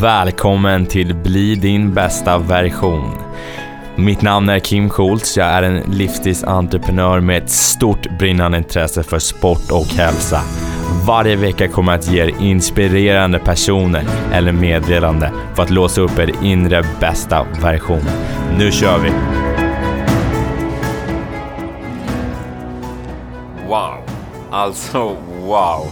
Välkommen till Bli din bästa version. Mitt namn är Kim Schultz. Jag är en livsstilsentreprenör med ett stort brinnande intresse för sport och hälsa. Varje vecka kommer jag att ge er inspirerande personer eller meddelande för att låsa upp er inre bästa version. Nu kör vi! Wow! Alltså wow!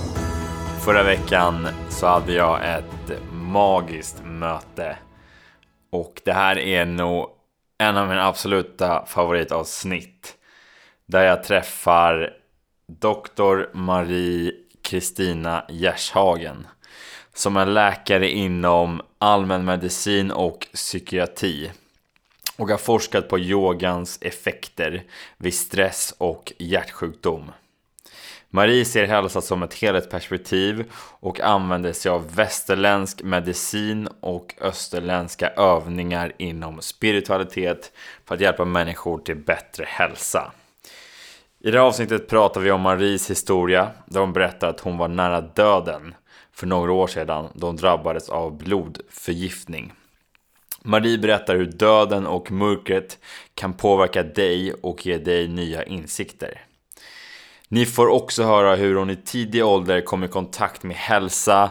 Förra veckan så hade jag ett magiskt möte. Och det här är nog en av mina absoluta favoritavsnitt. Där jag träffar Dr. Marie Kristina Gershagen. Som är läkare inom allmänmedicin och psykiatri. Och har forskat på yogans effekter vid stress och hjärtsjukdom. Marie ser hälsa som ett helhetsperspektiv och använder sig av västerländsk medicin och österländska övningar inom spiritualitet för att hjälpa människor till bättre hälsa. I det här avsnittet pratar vi om Maries historia där hon berättar att hon var nära döden för några år sedan då hon drabbades av blodförgiftning. Marie berättar hur döden och mörkret kan påverka dig och ge dig nya insikter. Ni får också höra hur hon i tidig ålder kom i kontakt med hälsa,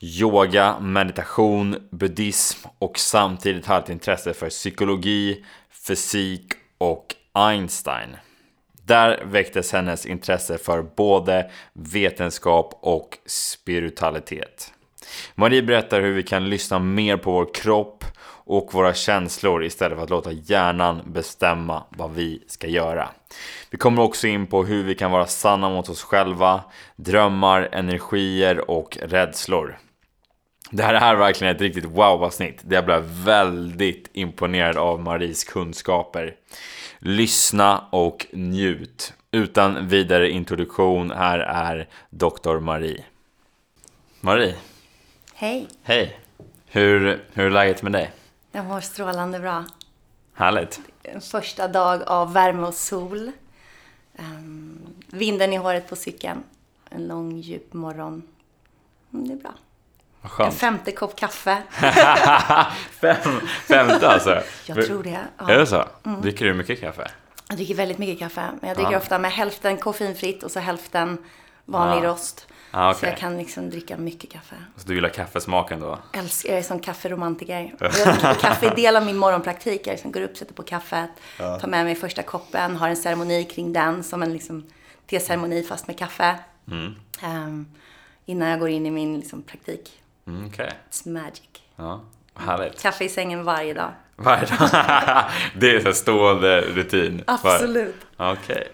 yoga, meditation, buddhism och samtidigt hade ett intresse för psykologi, fysik och Einstein. Där väcktes hennes intresse för både vetenskap och spiritualitet. Marie berättar hur vi kan lyssna mer på vår kropp och våra känslor istället för att låta hjärnan bestämma vad vi ska göra. Vi kommer också in på hur vi kan vara sanna mot oss själva, drömmar, energier och rädslor. Det här är verkligen ett riktigt wow-avsnitt. Jag blev väldigt imponerad av Maries kunskaper. Lyssna och njut. Utan vidare introduktion, här är Dr. Marie. Marie. Hej. Hej. Hur, hur är läget med dig? Jag mår strålande bra. Härligt. En första dag av värme och sol. Um, vinden i håret på cykeln. En lång djup morgon. Mm, det är bra. En femte kopp kaffe. Fem, femte alltså? Jag tror det. Ja. Är det så? Mm. Dricker du mycket kaffe? Jag dricker väldigt mycket kaffe. Men jag dricker Ja. ofta med hälften koffeinfritt och så hälften vanlig Ja. rost. Ah, Så okej. jag kan liksom dricka mycket kaffe. Så du gillar kaffesmaken då? Älskar, jag är som kafferomantiker. Kaffe är del av min morgonpraktik. Jag liksom går upp, sätter på kaffet, tar med mig första koppen, har en ceremoni kring den som en liksom teceremoni fast med kaffe. Ehm, innan jag går in i min liksom, praktik. Mm, Okej. It's magic. Ja, härligt. Kaffe i sängen varje dag. Varje dag. Det är en stående rutin. Absolut. Okej.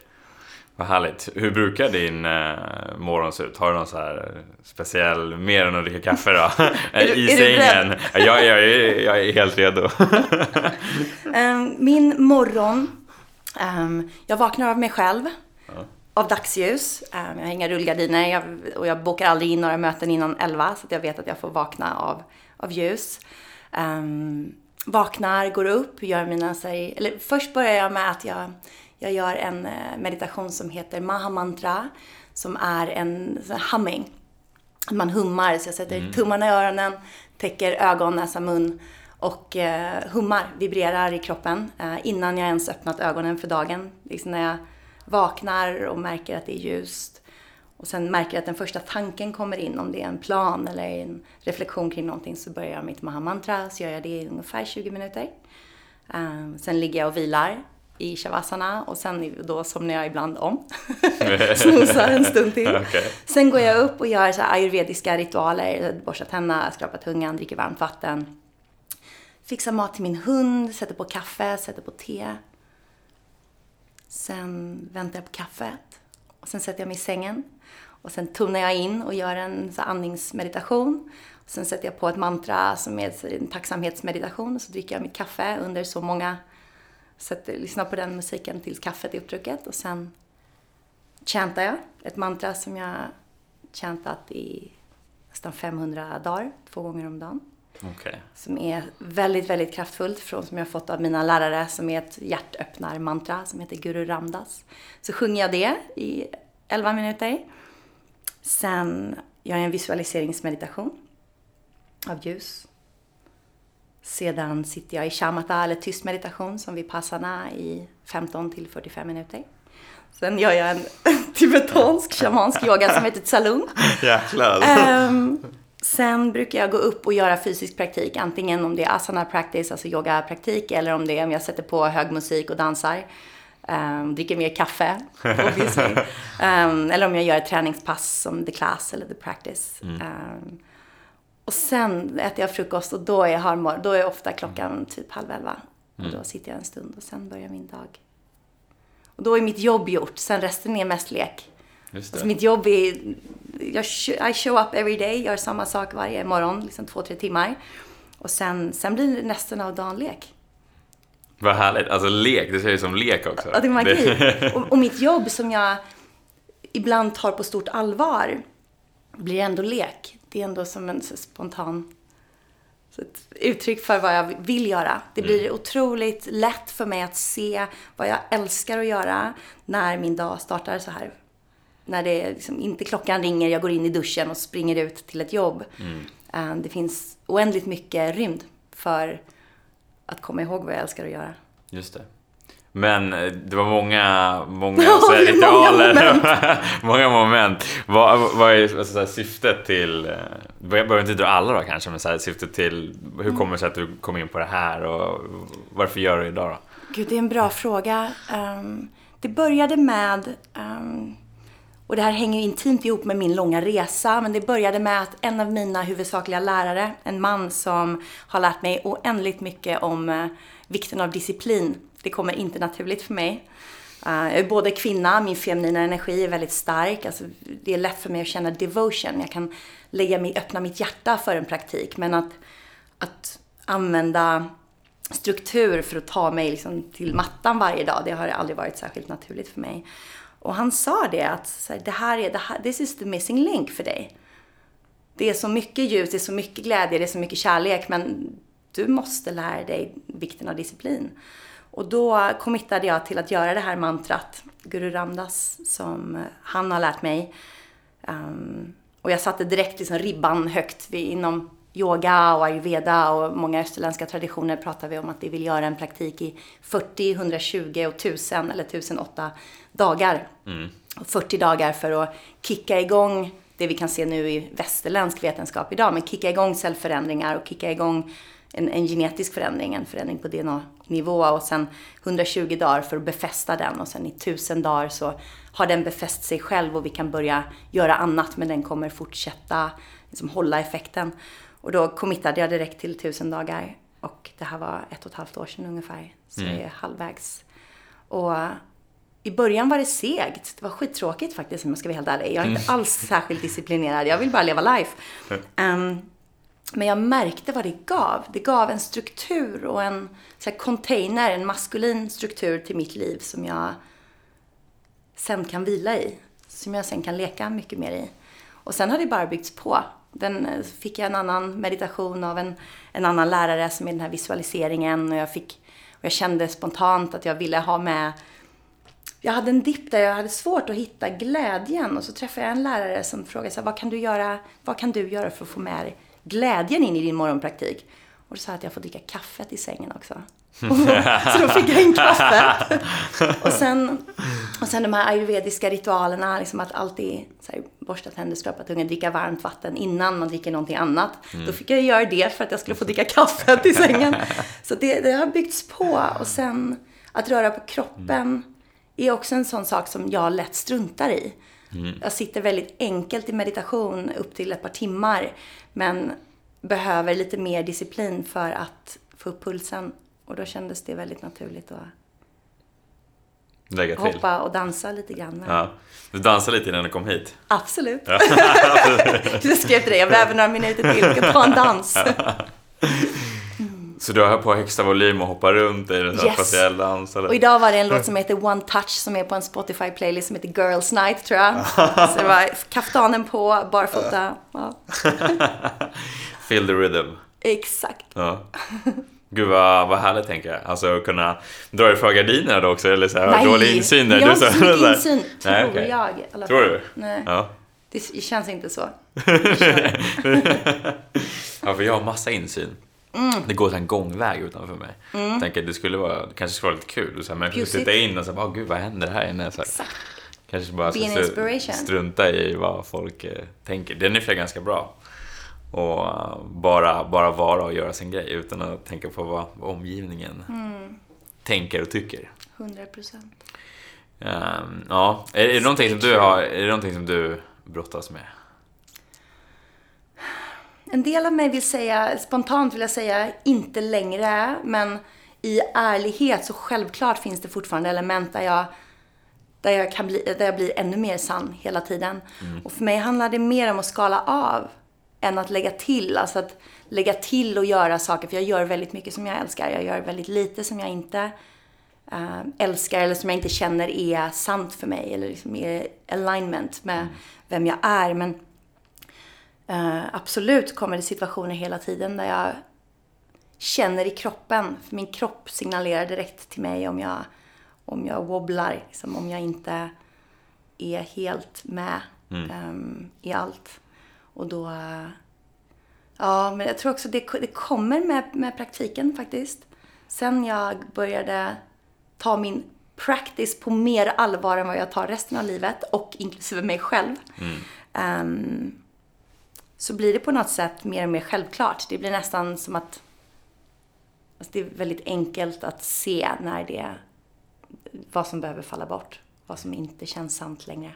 Vad härligt. Hur brukar din eh, morgon se ut? Har du någon så här speciell, mer än att dricka kaffe då? I sängen? Ja, jag, jag, är- jag är helt redo. Ehm, min morgon. ehm, jag vaknar av mig själv. Av dagsljus. Ehm, jag har inga rullgardiner jag, och jag bokar aldrig in några möten innan 11 så att jag vet att jag får vakna av, av ljus. Vaknar, går upp, gör mina... Eller först börjar jag med att jag, jag gör en eh, meditation som heter Mahamantra. Som är en humming. Man hummar, så jag sätter tummarna i öronen, täcker ögon, näsa, mun och eh, hummar, vibrerar i kroppen eh, innan jag ens öppnat ögonen för dagen. Liksom när jag vaknar och märker att det är ljust. Och sen märker jag att den första tanken kommer in, om det är en plan eller en reflektion kring någonting, så börjar jag mitt mahamantra, så gör jag det i ungefär 20 minuter. Sen ligger jag och vilar i shavasana och sen då somnar jag ibland om. Snosar en stund till. Okej. Sen går jag upp och gör så ayurvediska ritualer. Borstar tänderna, skrapar tungan, dricker varmt vatten. Fixar mat till min hund, sätter på kaffe, sätter på te. Sen väntar jag på kaffet. Och sen sätter jag mig i sängen. Och sen tonar jag in och gör en så andningsmeditation. Och sen sätter jag på ett mantra som är en tacksamhetsmeditation. Och så dricker jag mitt kaffe under så många... Sätter, lyssnar på den musiken tills kaffet är uppdrucket. Och sen chantar jag ett mantra som jag chantat i nästan 500 dagar, två gånger om dagen. Okej. Som är väldigt, väldigt kraftfullt från som jag har fått av mina lärare som är ett hjärtöppnar-mantra som heter Guru Ramdas. Så sjunger jag det i 11 minuter. Sen gör jag en visualiseringsmeditation av ljus Sedan sitter jag i shamatha eller tyst meditation som vipassana i 15 till 45 minuter. Sen gör jag en tibetansk shamansk yoga som heter tsalung. Jäklar. Um, sen brukar jag gå upp och göra fysisk praktik, antingen om det är asana practice, alltså yogapraktik, eller om det är om jag sätter på hög musik och dansar. Um, dricker mer kaffe. Um, eller om jag gör ett träningspass som the class eller the practice. Um, och sen äter jag frukost och då är, har, då är ofta klockan typ halv elva. Och mm. då sitter jag en stund och sen börjar min dag. Och då är mitt jobb gjort, sen resten är mest lek. Just det. Alltså mitt jobb är, jag, I show up every day, gör samma sak varje morgon, liksom två, tre timmar. Och sen, sen blir det nästan av dagen lek. Vad härligt. Alltså lek, det ser ju som lek också. Ja, det är magi. och, och mitt jobb som jag ibland tar på stort allvar blir ändå lek. Det är ändå som en spontan ett uttryck för vad jag vill göra. Det blir mm. otroligt lätt för mig att se vad jag älskar att göra när min dag startar så här. När det liksom inte klockan ringer, jag går in i duschen och springer ut till ett jobb. Mm. Eh, det finns oändligt mycket rymd för att komma ihåg vad jag älskar att göra. Just det. Men eh, det var många, många så här, ritualer, många moment. många moment. Vad, vad är alltså, så här, syftet till, eh, jag behöver inte dra alla då kanske, men så här, syftet till, hur mm. kommer det sig att du kom in på det här och varför gör du det idag då? Gud, det är en bra fråga. Um, det började med, um, och det här hänger intimt ihop med min långa resa, men det började med att en av mina huvudsakliga lärare, en man som har lärt mig oändligt mycket om uh, vikten av disciplin, det kommer inte naturligt för mig. Eh, jag är både kvinna, min feminina energi är väldigt stark. Alltså, det är lätt för mig att känna devotion. Jag kan lägga mig, öppna mitt hjärta för en praktik. Men att, att använda struktur för att ta mig liksom till mattan varje dag, det har aldrig varit särskilt naturligt för mig. Och han sa det att det här är, det här, this is the missing link för dig. Det är så mycket ljus, det är så mycket glädje, det är så mycket kärlek, men du måste lära dig vikten av disciplin. Och då committade jag till att göra det här mantrat, Guru Ramdas, som han har lärt mig. Um, och jag satte direkt liksom ribban högt vid, inom yoga och ayurveda och många österländska traditioner pratar vi om att vi vill göra en praktik i 40, 120 och 1000 eller 1008 dagar. Mm. 40 dagar för att kicka igång det vi kan se nu i västerländsk vetenskap idag, men kicka igång cellförändringar och kicka igång en, en genetisk förändring, en förändring på DNA-nivå och sen 120 dagar för att befästa den och sen i 1000 dagar så har den befäst sig själv och vi kan börja göra annat men den kommer fortsätta liksom hålla effekten. Och då committade jag direkt till 1000 dagar och det här var ett och ett halvt år sedan ungefär, så mm. jag är halvvägs. Och i början var det segt. Det var skittråkigt faktiskt om jag ska vara helt ärlig. Jag är inte mm. alls särskilt disciplinerad. Jag vill bara leva life. Um, men jag märkte vad det gav. Det gav en struktur och en så container, en maskulin struktur till mitt liv som jag sen kan vila i. Som jag sen kan leka mycket mer i. Och sen har det bara byggts på. Den eh, fick jag en annan meditation av en, en annan lärare som är den här visualiseringen och jag fick och jag kände spontant att jag ville ha med jag hade en dipp där jag hade svårt att hitta glädjen och så träffade jag en lärare som frågade så här, vad kan du göra, vad kan du göra för att få med dig glädjen in i din morgonpraktik. Och då sa jag att jag får dricka kaffet i sängen också. så då fick jag in kaffet. och, sen, och sen de här ayurvediska ritualerna, liksom att alltid så här, borsta tänder, skrapa tungan, dricka varmt vatten innan man dricker någonting annat. Mm. Då fick jag göra det för att jag skulle få dricka kaffet i sängen. Så det, det har byggts på. Och sen att röra på kroppen är också en sån sak som jag lätt struntar i. Mm. Jag sitter väldigt enkelt i meditation upp till ett par timmar. Men behöver lite mer disciplin för att få upp pulsen. Och då kändes det väldigt naturligt att Lägga till. hoppa och dansa lite grann. Ja. Du dansade lite innan du kom hit? Absolut. Ja. du skrev till dig, jag behöver några minuter till, vi ska ta en dans. Så du har på högsta volym och hoppar runt i en yes. speciell dans? Eller? Och idag var det en låt som heter One Touch som är på en Spotify-playlist som heter Girls Night tror jag. så det var kaftanen på, barfota. Ja. Feel the rhythm. Exakt. Ja. Gud vad, vad härligt tänker jag. Alltså att kunna dra för gardinerna då också eller så här, Nej, dålig insyn där. jag har inte så mycket insyn. Tror Nej, okay. jag. Alla tror du? Nej. Ja. Det känns inte så. ja, för jag har massa insyn. Det går en gångväg utanför mig. Jag tänker det skulle vara, det kanske skulle vara lite kul. Så här, men jag Bjussigt. titta in och bara, oh, gud vad händer här inne? Så här, Exakt. kanske bara Be an så- inspiration. strunta i vad folk eh, tänker. Den är för ganska bra. Och eh, bara, bara vara och göra sin grej utan att tänka på vad, vad omgivningen Mm. tänker och tycker. 100 procent. Ehm, ja, är, är, det någonting som du har, är det någonting som du brottas med? En del av mig vill säga, spontant vill jag säga, inte längre. Men i ärlighet så självklart finns det fortfarande element där jag, där jag, kan bli, där jag blir ännu mer sann hela tiden. Och för mig handlar det mer om att skala av än att lägga till. Alltså att lägga till och göra saker. För jag gör väldigt mycket som jag älskar. Jag gör väldigt lite som jag inte eh, älskar eller som jag inte känner är sant för mig. Eller liksom är alignment med vem jag är. Men Eh, absolut kommer det situationer hela tiden där jag känner i kroppen. För min kropp signalerar direkt till mig om jag, om jag wobblar. Liksom, om jag inte är helt med ehm, i allt. Och då... eh, ja, men jag tror också det, det kommer med, med praktiken faktiskt. Sen jag började ta min practice på mer allvar än vad jag tar resten av livet och inklusive mig själv. ehm, så blir det på något sätt mer och mer självklart. Det blir nästan som att alltså det är väldigt enkelt att se när det vad som behöver falla bort. Vad som inte känns sant längre.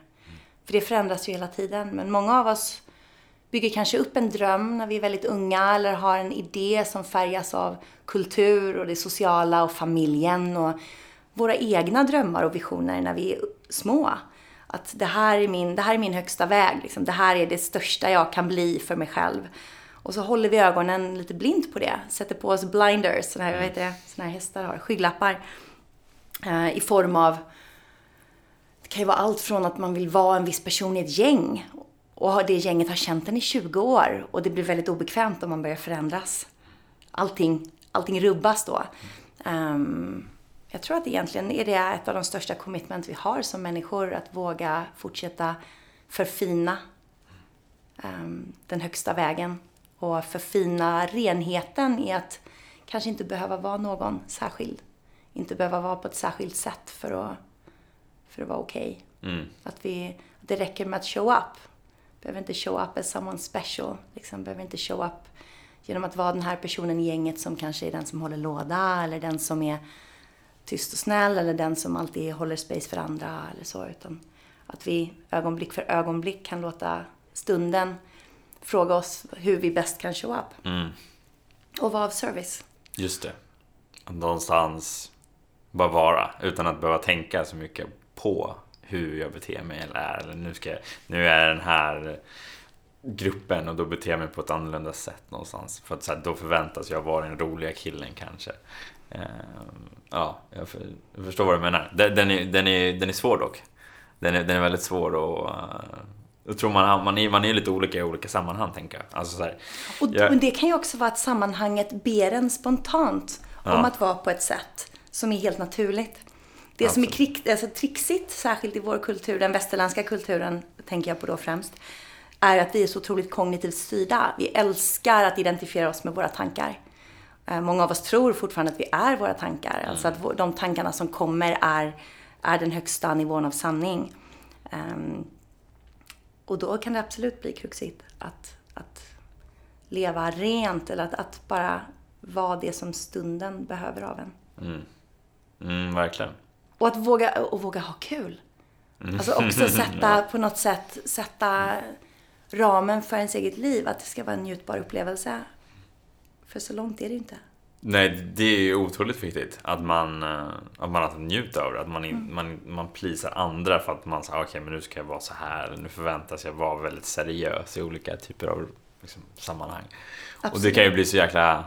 För det förändras ju hela tiden. Men många av oss bygger kanske upp en dröm när vi är väldigt unga eller har en idé som färgas av kultur och det sociala och familjen och våra egna drömmar och visioner när vi är små. Att det här är min, det här är min högsta väg. Liksom. Det här är det största jag kan bli för mig själv. Och så håller vi ögonen lite blint på det. Sätter på oss blinders, såna här, vad heter det, såna här hästar har, skygglappar. Eh, I form av, det kan ju vara allt från att man vill vara en viss person i ett gäng. Och det gänget har känt en i 20 år. Och det blir väldigt obekvämt om man börjar förändras. Allting, allting rubbas då. Um, jag tror att egentligen är det ett av de största commitment vi har som människor. Att våga fortsätta förfina ehm, den högsta vägen. Och förfina renheten i att kanske inte behöva vara någon särskild. Inte behöva vara på ett särskilt sätt för att, för att vara okej. Mm. Att, vi, att det räcker med att show up. Behöver inte show up as someone special. Liksom, behöver inte show up genom att vara den här personen i gänget som kanske är den som håller låda eller den som är tyst och snäll eller den som alltid håller space för andra eller så. Utan att vi ögonblick för ögonblick kan låta stunden fråga oss hur vi bäst kan show up. Mm. Och vara av service. Just det. Någonstans bara vara utan att behöva tänka så mycket på hur jag beter mig eller är. Eller nu, ska jag, nu är jag den här gruppen och då beter jag mig på ett annorlunda sätt någonstans. För att så här, då förväntas jag vara den roliga killen kanske. Eh, ja, jag, för, jag förstår vad du menar. Den, den, är, den, är, den är svår dock. Den är, den är väldigt svår och uh, jag tror man, man, är, man är lite olika i olika sammanhang tänker jag. Alltså, så här, Och jag- men det kan ju också vara att sammanhanget ber en spontant om Ja. att vara på ett sätt som är helt naturligt. Det som är krig, alltså, trixigt, särskilt i vår kultur, den västerländska kulturen tänker jag på då främst, är att vi är så otroligt kognitivt styrda. Vi älskar att identifiera oss med våra tankar. Eh, Många av oss tror fortfarande att vi är våra tankar. Alltså att de tankarna som kommer är, är den högsta nivån av sanning. Ehm, och då kan det absolut bli kruxigt att, att leva rent eller att, att bara vara det som stunden behöver av en. mm, verkligen. Och att våga, och våga ha kul. Alltså också sätta på något sätt, sätta ramen för ens eget liv. Att det ska vara en njutbar upplevelse. För så långt är det inte. Nej, det är ju otroligt viktigt att man, eh, att man alltså njuter av det. Att man, in, Mm. man, man plisar andra för att man säger okej, men nu ska jag vara så här. Nu förväntas jag vara väldigt seriös i olika typer av liksom, sammanhang. Och det Absolut. kan ju bli så jäkla...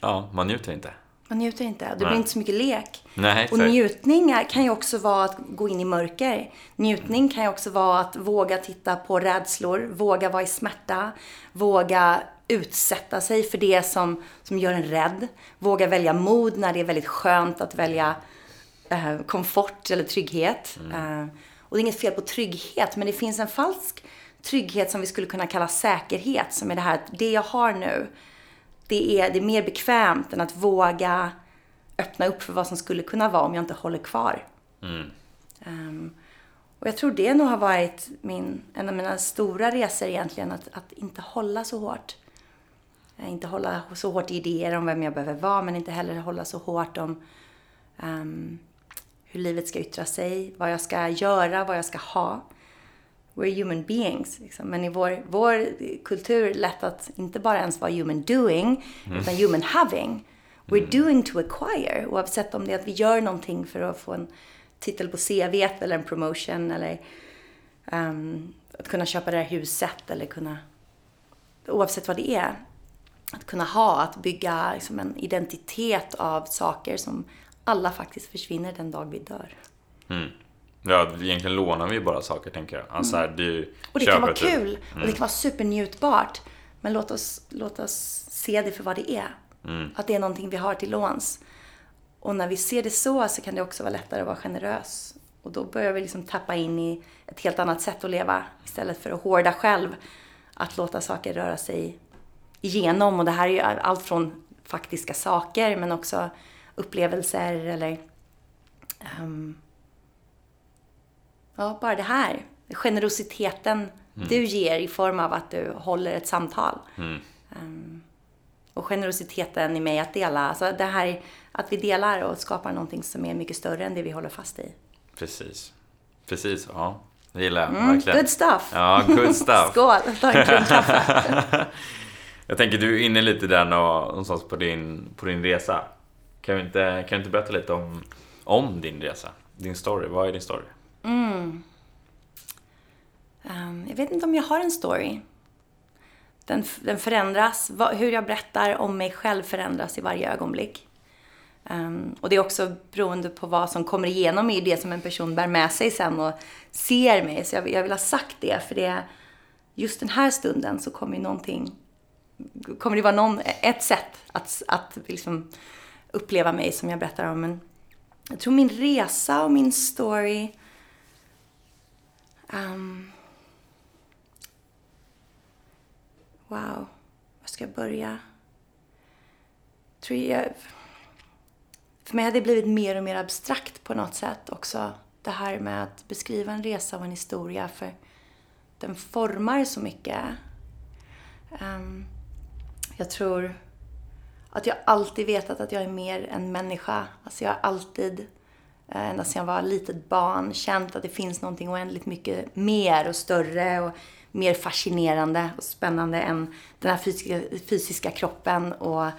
Ja, man njuter inte. Man njuter inte. Det Nej. blir inte så mycket lek. Nej, Och njutning kan ju också vara att gå in i mörker. Njutning kan ju också vara att våga titta på rädslor, våga vara i smärta, våga utsätta sig för det som, som gör en rädd. Våga välja mod när det är väldigt skönt att välja eh, komfort eller trygghet. Eh, och det är inget fel på trygghet, men det finns en falsk trygghet som vi skulle kunna kalla säkerhet, som är det här att det jag har nu, det är, det är mer bekvämt än att våga öppna upp för vad som skulle kunna vara om jag inte håller kvar. Mm. Um, och jag tror det nog har varit min, en av mina stora resor egentligen, att, att inte hålla så hårt. Eh, inte hålla så hårt i idéer om vem jag behöver vara, men inte heller hålla så hårt om um, hur livet ska yttra sig, vad jag ska göra, vad jag ska ha. We're human beings. Liksom. Men i vår, vår kultur är det lätt att inte bara ens vara human doing, mm. utan human having. We're mm. doing to acquire, oavsett om det är att vi gör någonting för att få en titel på CV eller en promotion eller um, att kunna köpa det här huset eller kunna, oavsett vad det är, att kunna ha, att bygga liksom en identitet av saker som alla faktiskt försvinner den dag vi dör. Mm. Ja, egentligen lånar vi bara saker tänker jag. Alltså, mm. det och det kan vara kul mm. och det mm. kan vara supernjutbart. Men låt oss, låt oss se det för vad det är. Mm. Att det är någonting vi har till låns. Och när vi ser det så, så kan det också vara lättare att vara generös. Och då börjar vi liksom tappa in i ett helt annat sätt att leva. Istället för att hårda själv. Att låta saker röra sig igenom. Och det här är ju allt från faktiska saker, men också upplevelser eller um, ja, bara det här. Generositeten mm. du ger i form av att du håller ett samtal. Mm. Um, och generositeten i mig att dela. Alltså det här att vi delar och skapar någonting som är mycket större än det vi håller fast i. Precis. Precis, ja. Det gillar jag mm, verkligen. Good stuff. Ja, good stuff. Skål, ta en klunk kaffe. jag tänker, du är inne lite där någonstans på din, på din resa. Kan du, inte, kan du inte berätta lite om, om din resa? Din story, vad är din story? Mm. Um, jag vet inte om jag har en story. Den, den förändras. Hur jag berättar om mig själv förändras i varje ögonblick. Um, och det är också beroende på vad som kommer igenom i det som en person bär med sig sen och ser mig. Så jag, jag vill ha sagt det, för det just den här stunden så kommer ju någonting, kommer det vara någon, ett sätt att, att liksom uppleva mig som jag berättar om. Men jag tror min resa och min story um, Wow, var ska jag börja? tror jag, för mig har det blivit mer och mer abstrakt på något sätt också. Det här med att beskriva en resa och en historia. För den formar så mycket. Um, jag tror att jag alltid vetat att jag är mer än människa. Alltså jag har alltid, Eh, ända sedan jag var litet barn, känt att det finns någonting oändligt mycket mer och större och mer fascinerande och spännande än den här fysiska, fysiska kroppen och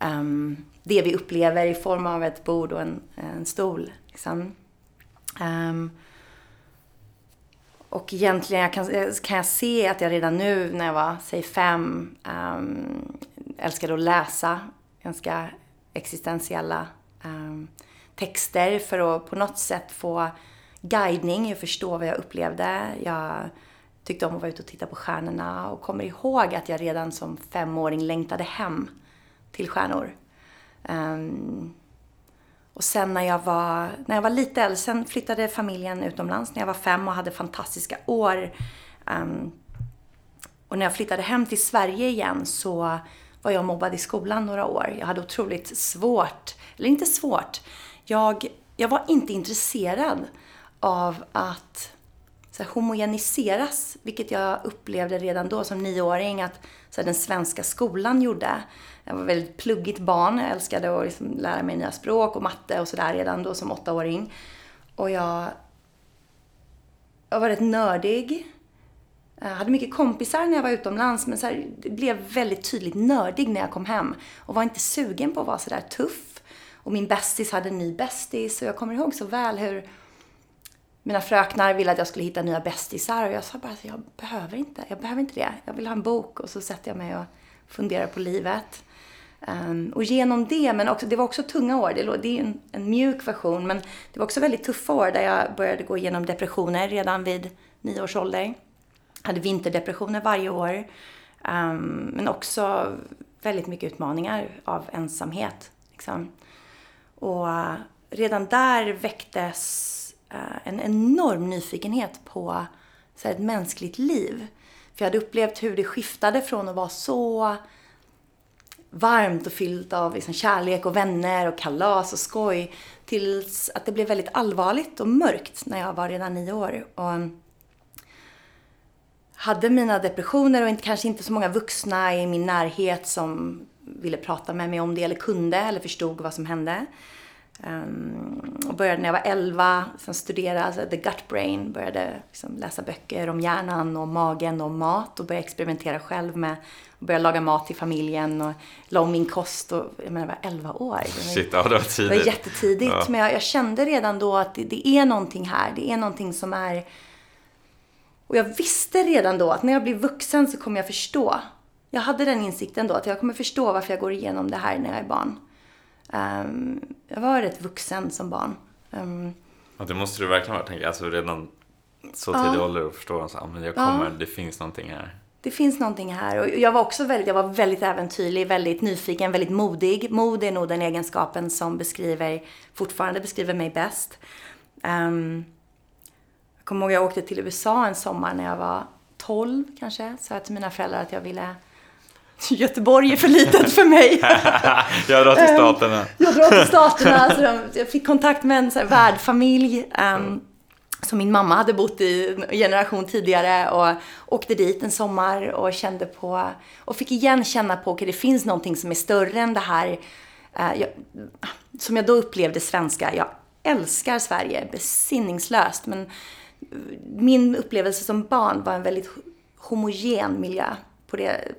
um, det vi upplever i form av ett bord och en, en stol. Liksom. Um, och egentligen kan, kan jag se att jag redan nu när jag var, säg fem, ehm, um, älskade att läsa ganska existentiella um, texter för att på något sätt få guidning och förstå vad jag upplevde. Jag tyckte om att vara ute och titta på stjärnorna och kommer ihåg att jag redan som femåring längtade hem till stjärnor. Um, och sen när jag var, när jag var lite äldre, sen flyttade familjen utomlands när jag var fem och hade fantastiska år. Um, och när jag flyttade hem till Sverige igen så var jag mobbad i skolan några år. Jag hade otroligt svårt, eller inte svårt, jag, jag var inte intresserad av att så här, homogeniseras, vilket jag upplevde redan då som nioåring att så här, den svenska skolan gjorde. Jag var väldigt pluggigt barn. Jag älskade att liksom lära mig nya språk och matte och sådär redan då som åttaåring. Och jag, jag var rätt nördig. Jag hade mycket kompisar när jag var utomlands men så här, blev väldigt tydligt nördig när jag kom hem. Och var inte sugen på att vara sådär tuff. Och min bästis hade en ny bästis och jag kommer ihåg så väl hur mina fröknar ville att jag skulle hitta nya bästisar och jag sa bara att jag behöver inte, jag behöver inte det. Jag vill ha en bok och så sätter jag mig och funderar på livet. Um, och genom det, men också, det var också tunga år, det, det är en, en mjuk version, men det var också väldigt tuffa år där jag började gå igenom depressioner redan vid nio års ålder. Hade vinterdepressioner varje år, um, men också väldigt mycket utmaningar av ensamhet. Liksom. Och eh, redan där väcktes eh, en enorm nyfikenhet på så här, ett mänskligt liv. För jag hade upplevt hur det skiftade från att vara så varmt och fyllt av liksom kärlek och vänner och kalas och skoj. Tills att det blev väldigt allvarligt och mörkt när jag var redan nio år. Och hade mina depressioner och inte, kanske inte så många vuxna i min närhet som ville prata med mig om det eller kunde eller förstod vad som hände. Um, och började när jag var 11, sen studerade alltså The Gut Brain, började liksom läsa böcker om hjärnan och magen och mat och började experimentera själv med och började laga mat till familjen och la om min kost och jag menar, jag var 11 år. Shit, ja, det var tidigt. Det var jättetidigt, ja. men jag, jag, kände redan då att det, det är någonting här, det är någonting som är och jag visste redan då att när jag blir vuxen så kommer jag förstå. Jag hade den insikten då att jag kommer förstå varför jag går igenom det här när jag är barn. Um, jag var rätt vuxen som barn. Um, ja, det måste du verkligen vara, tänker jag. Alltså redan så tidig ja. ålder och förstå att men jag kommer, ja. det finns någonting här. Det finns någonting här. Och jag var också väldigt, jag var väldigt äventyrlig, väldigt nyfiken, väldigt modig. Mod är nog den egenskapen som beskriver, fortfarande beskriver mig bäst. Um, jag kommer ihåg jag åkte till USA en sommar när jag var 12 kanske. Sa jag till mina föräldrar att jag ville Göteborg är för litet för mig. jag drar till ehm, Staterna. jag drar till Staterna. Så jag fick kontakt med en så här värdfamilj. Um, som min mamma hade bott i en generation tidigare och åkte dit en sommar och kände på och fick igen känna på att okay, det finns någonting som är större än det här uh, jag, som jag då upplevde svenska. Jag älskar Sverige besinningslöst men min upplevelse som barn var en väldigt homogen miljö på, det,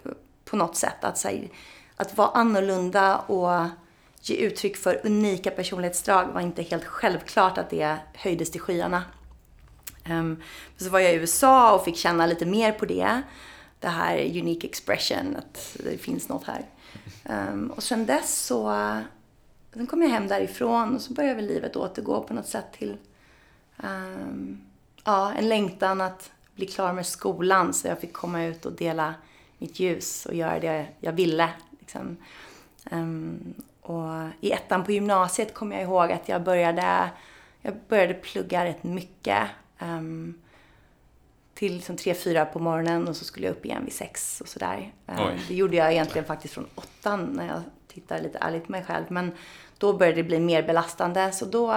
på något sätt. Att, här, att vara annorlunda och ge uttryck för unika personlighetsdrag var inte helt självklart att det höjdes till skyarna. Um, så var jag i USA och fick känna lite mer på det. Det här unique expression, att det finns något här. Um, och sen dess så sen kom jag hem därifrån och så började väl livet återgå på något sätt till um, ja, en längtan att bli klar med skolan så jag fick komma ut och dela mitt ljus och göra det jag ville. Liksom. Um, och I ettan på gymnasiet kommer jag ihåg att jag började, jag började plugga rätt mycket. Um, till liksom tre, fyra på morgonen och så skulle jag upp igen vid sex och sådär. Um, det gjorde jag egentligen faktiskt från åttan när jag tittar lite ärligt på mig själv. Men då började det bli mer belastande så då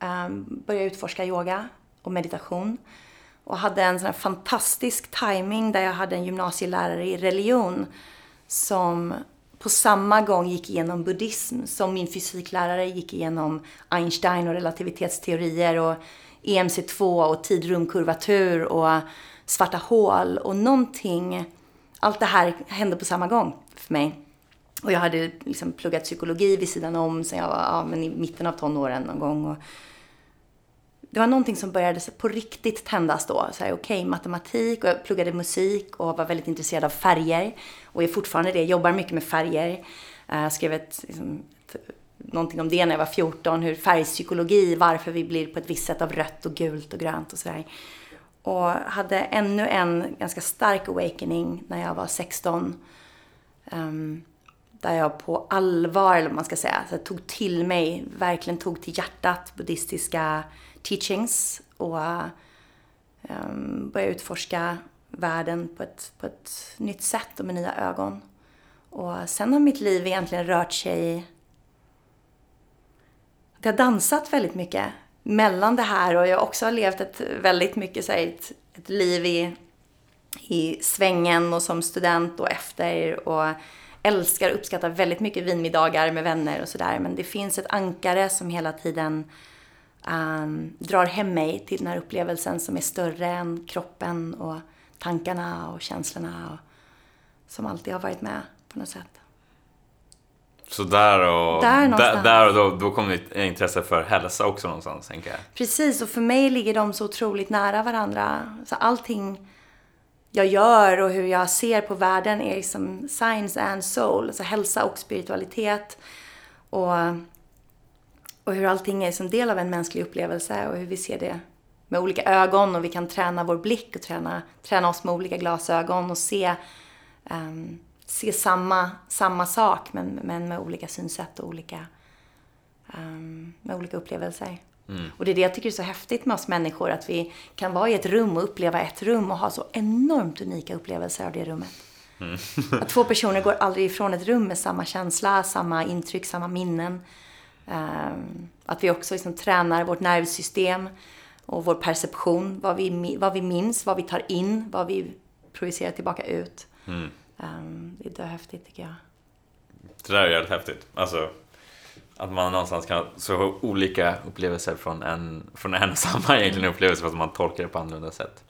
um, började jag utforska yoga och meditation. Och hade en sån här fantastisk timing där jag hade en gymnasielärare i religion som på samma gång gick igenom buddhism som min fysiklärare gick igenom Einstein och relativitetsteorier och EMC2 och tid-rumkurvatur och svarta hål och någonting. Allt det här hände på samma gång för mig. Och jag hade liksom pluggat psykologi vid sidan om sen jag var ja, men i mitten av tonåren någon gång. Och det var någonting som började på riktigt tändas då. Okej, okay, matematik och jag pluggade musik och var väldigt intresserad av färger. Och är fortfarande det, jobbar mycket med färger. Eh, jag skrev ett, liksom, ett, någonting om det när jag var 14, hur färgpsykologi, varför vi blir på ett visst sätt av rött och gult och grönt och sådär. Och hade ännu en ganska stark awakening när jag var 16. Um, ehm, där jag på allvar, eller vad man ska säga, så tog till mig, verkligen tog till hjärtat buddhistiska teachings och um, börja utforska världen på ett, på ett nytt sätt och med nya ögon. Och sen har mitt liv egentligen rört sig... Det har dansat väldigt mycket mellan det här och jag också har levt ett väldigt mycket så här, ett, ett liv i, i svängen och som student och efter och älskar och uppskattar väldigt mycket vinmiddagar med vänner och sådär. Men det finns ett ankare som hela tiden um, drar hem mig till den här upplevelsen som är större än kroppen och tankarna och känslorna och, som alltid har varit med på något sätt. Så där och, där, där och då, då kom ditt intresse för hälsa också någonstans, tänker jag. Precis, och för mig ligger de så otroligt nära varandra. Så allting jag gör och hur jag ser på världen är liksom science and soul, alltså hälsa och spiritualitet. Och och hur allting är som del av en mänsklig upplevelse och hur vi ser det med olika ögon och vi kan träna vår blick och träna, träna oss med olika glasögon och se, um, se samma, samma sak men, men med olika synsätt och olika, um, med olika upplevelser. Mm. Och det är det jag tycker är så häftigt med oss människor, att vi kan vara i ett rum och uppleva ett rum och ha så enormt unika upplevelser av det rummet. Mm. att två personer går aldrig ifrån ett rum med samma känsla, samma intryck, samma minnen. Um, att vi också liksom tränar vårt nervsystem och vår perception, vad vi, vad vi minns, vad vi tar in, vad vi projicerar tillbaka ut. Mm. Um, det är häftigt tycker jag. Det där är jävligt häftigt. Alltså, att man någonstans kan ha så olika upplevelser från en, från en och samma egentligen upplevelse fast man tolkar det på annorlunda sätt.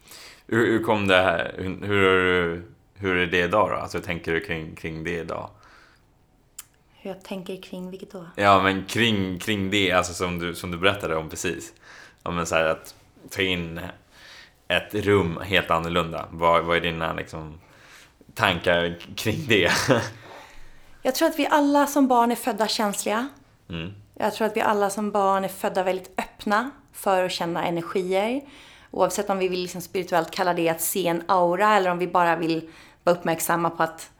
Hur, hur kom det här, hur, hur, hur är det idag då? Alltså hur tänker du kring, kring det idag? Hur jag tänker kring vilket då? Ja men kring, kring det, alltså som du, som du berättade om precis. Ja men så här att ta in ett rum helt annorlunda. Vad, vad är dina liksom, tankar kring det? Jag tror att vi alla som barn är födda känsliga. Mm. Jag tror att vi alla som barn är födda väldigt öppna för att känna energier. Oavsett om vi vill liksom spirituellt kalla det att se en aura eller om vi bara vill vara uppmärksamma på att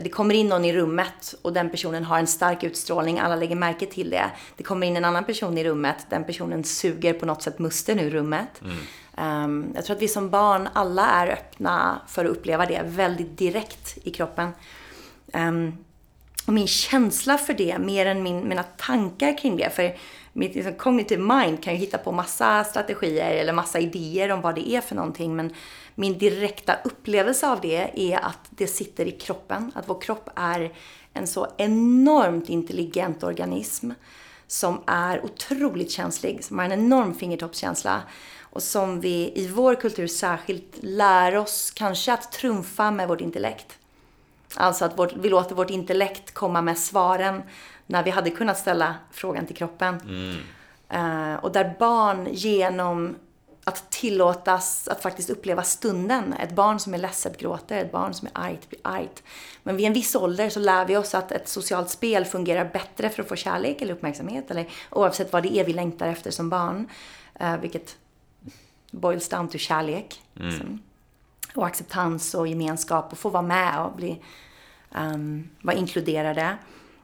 det kommer in någon i rummet och den personen har en stark utstrålning, alla lägger märke till det. Det kommer in en annan person i rummet, den personen suger på något sätt musten ur rummet. Mm. Um, jag tror att vi som barn alla är öppna för att uppleva det väldigt direkt i kroppen. Um, och min känsla för det, mer än min, mina tankar kring det. För mitt liksom, cognitive mind kan ju hitta på massa strategier eller massa idéer om vad det är för någonting. Men min direkta upplevelse av det är att det sitter i kroppen. Att vår kropp är en så enormt intelligent organism som är otroligt känslig, som har en enorm fingertoppskänsla och som vi i vår kultur särskilt lär oss kanske att trumfa med vårt intellekt. Alltså att vårt, vi låter vårt intellekt komma med svaren när vi hade kunnat ställa frågan till kroppen. Mm. Uh, och där barn genom att tillåtas att faktiskt uppleva stunden. Ett barn som är ledset gråter, ett barn som är argt blir argt. Men vid en viss ålder så lär vi oss att ett socialt spel fungerar bättre för att få kärlek eller uppmärksamhet. Eller oavsett vad det är vi längtar efter som barn. Uh, vilket boils down to kärlek. Mm. Liksom. Och acceptans och gemenskap och få vara med och bli um, vara inkluderade.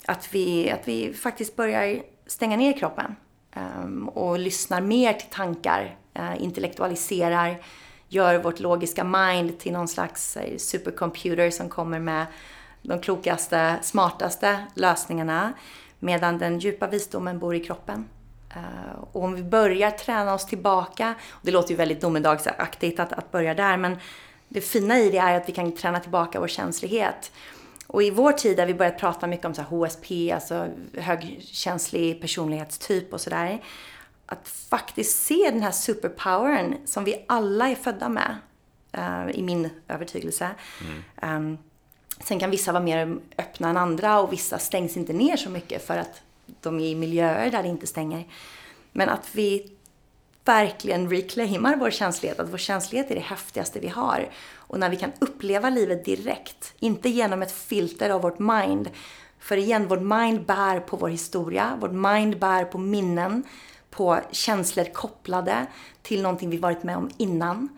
Att vi, att vi faktiskt börjar stänga ner kroppen Ehm, och lyssnar mer till tankar, uh, intellektualiserar, gör vårt logiska mind till någon slags uh, supercomputer som kommer med de klokaste, smartaste lösningarna. Medan den djupa visdomen bor i kroppen. Uh, och om vi börjar träna oss tillbaka, och det låter ju väldigt domedagsaktigt att, att börja där, men det fina i det är att vi kan träna tillbaka vår känslighet. Och i vår tid har vi börjat prata mycket om så HSP, alltså högkänslig personlighetstyp och sådär. Att faktiskt se den här superpowern som vi alla är födda med, uh, i min övertygelse. Mm. Um, sen kan vissa vara mer öppna än andra och vissa stängs inte ner så mycket för att de är i miljöer där det inte stänger. Men att vi verkligen reclaimar vår känslighet, att vår känslighet är det häftigaste vi har. Och när vi kan uppleva livet direkt, inte genom ett filter av vårt mind. För igen, vårt mind bär på vår historia, vårt mind bär på minnen, på känslor kopplade till någonting vi varit med om innan.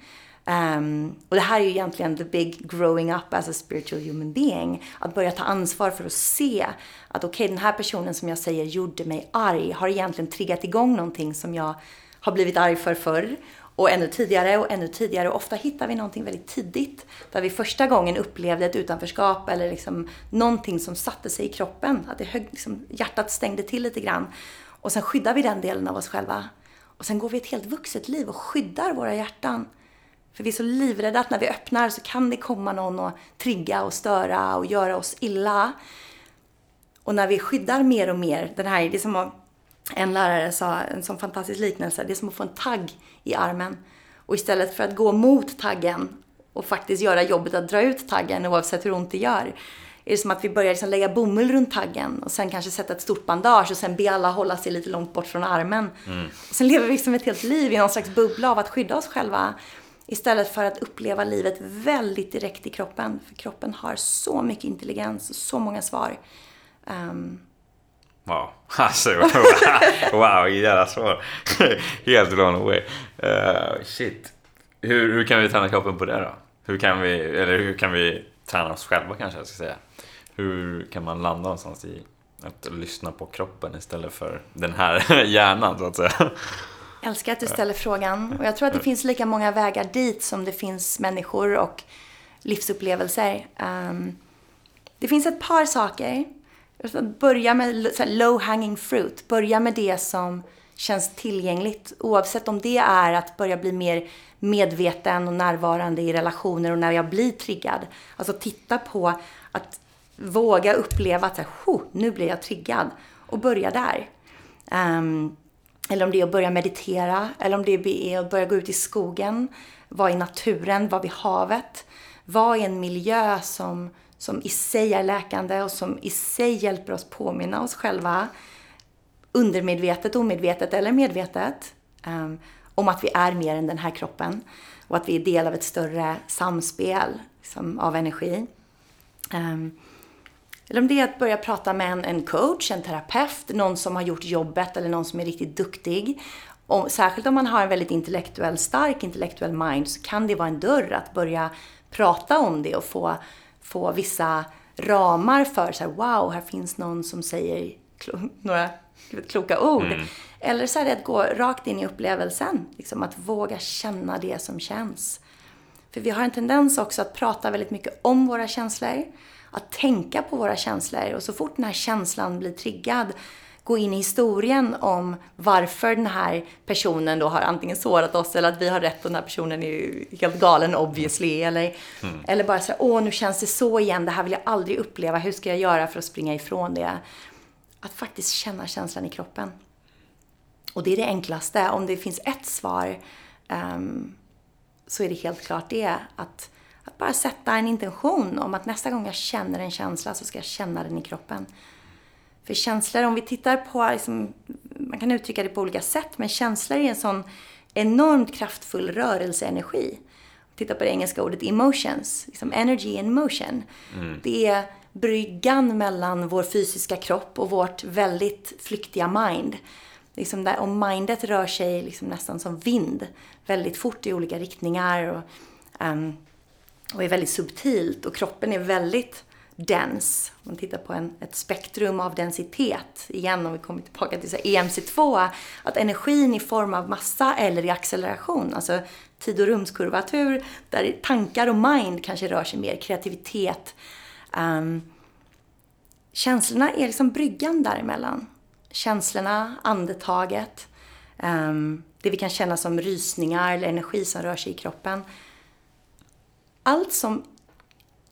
Um, och det här är ju egentligen the big growing up as a spiritual human being. Att börja ta ansvar för att se att okej, okay, den här personen som jag säger gjorde mig arg har egentligen triggat igång någonting som jag har blivit arg för förr och ännu tidigare och ännu tidigare. Och ofta hittar vi någonting väldigt tidigt där vi första gången upplevde ett utanförskap eller liksom någonting som satte sig i kroppen. Att det hög, liksom, hjärtat stängde till lite grann. Och sen skyddar vi den delen av oss själva. Och sen går vi ett helt vuxet liv och skyddar våra hjärtan. För vi är så livrädda att när vi öppnar så kan det komma någon och trigga och störa och göra oss illa. Och när vi skyddar mer och mer, den här, det är som att en lärare sa en sån fantastisk liknelse. Det är som att få en tagg i armen. Och istället för att gå mot taggen och faktiskt göra jobbet att dra ut taggen oavsett hur ont det gör. Är det som att vi börjar liksom lägga bomull runt taggen och sen kanske sätta ett stort bandage och sen be alla hålla sig lite långt bort från armen. Mm. Och sen lever vi liksom ett helt liv i någon slags bubbla av att skydda oss själva. Istället för att uppleva livet väldigt direkt i kroppen. För kroppen har så mycket intelligens och så många svar. Um, Wow. Alltså, wow, wow jävla svar. Helt blown away. Uh, shit. Hur, hur kan vi träna kroppen på det då? Hur kan vi, eller hur kan vi träna oss själva kanske jag ska säga? Hur kan man landa någonstans i att lyssna på kroppen istället för den här hjärnan så att säga? Jag älskar att du ställer frågan och jag tror att det finns lika många vägar dit som det finns människor och livsupplevelser. Um, det finns ett par saker. Börja med low hanging fruit. Börja med det som känns tillgängligt. Oavsett om det är att börja bli mer medveten och närvarande i relationer och när jag blir triggad. Alltså titta på att våga uppleva att nu blir jag triggad och börja där. Um, eller om det är att börja meditera, eller om det är att börja gå ut i skogen, vara i naturen, vara vid havet. Vara i en miljö som, som i sig är läkande och som i sig hjälper oss påminna oss själva, undermedvetet, omedvetet eller medvetet, um, om att vi är mer än den här kroppen och att vi är del av ett större samspel liksom, av energi. Um, eller om det är att börja prata med en, en coach, en terapeut, någon som har gjort jobbet eller någon som är riktigt duktig. Och särskilt om man har en väldigt intellektuell, stark intellektuell mind så kan det vara en dörr att börja prata om det och få, få vissa ramar för så här, wow, här finns någon som säger några kloka ord. Mm. Eller så är det att gå rakt in i upplevelsen. Liksom att våga känna det som känns. För vi har en tendens också att prata väldigt mycket om våra känslor att tänka på våra känslor och så fort den här känslan blir triggad gå in i historien om varför den här personen då har antingen sårat oss eller att vi har rätt och den här personen är helt galen obviously. Eller, mm. eller bara så här, åh nu känns det så igen, det här vill jag aldrig uppleva, hur ska jag göra för att springa ifrån det? Att faktiskt känna känslan i kroppen. Och det är det enklaste. Om det finns ett svar um, så är det helt klart det. Att att bara sätta en intention om att nästa gång jag känner en känsla så ska jag känna den i kroppen. För känslor, om vi tittar på, liksom, man kan uttrycka det på olika sätt, men känslor är en sån enormt kraftfull rörelseenergi. Titta på det engelska ordet emotions, liksom energy in motion. Mm. Det är bryggan mellan vår fysiska kropp och vårt väldigt flyktiga mind. Liksom där, och mindet rör sig liksom nästan som vind, väldigt fort i olika riktningar. Och, um, och är väldigt subtilt och kroppen är väldigt dens. Om man tittar på en, ett spektrum av densitet, igen om vi kommer tillbaka till så EMC2, att energin i form av massa eller i acceleration, alltså tid och rumskurvatur, där tankar och mind kanske rör sig mer, kreativitet. Um, känslorna är liksom bryggan däremellan. Känslorna, andetaget, um, det vi kan känna som rysningar eller energi som rör sig i kroppen allt som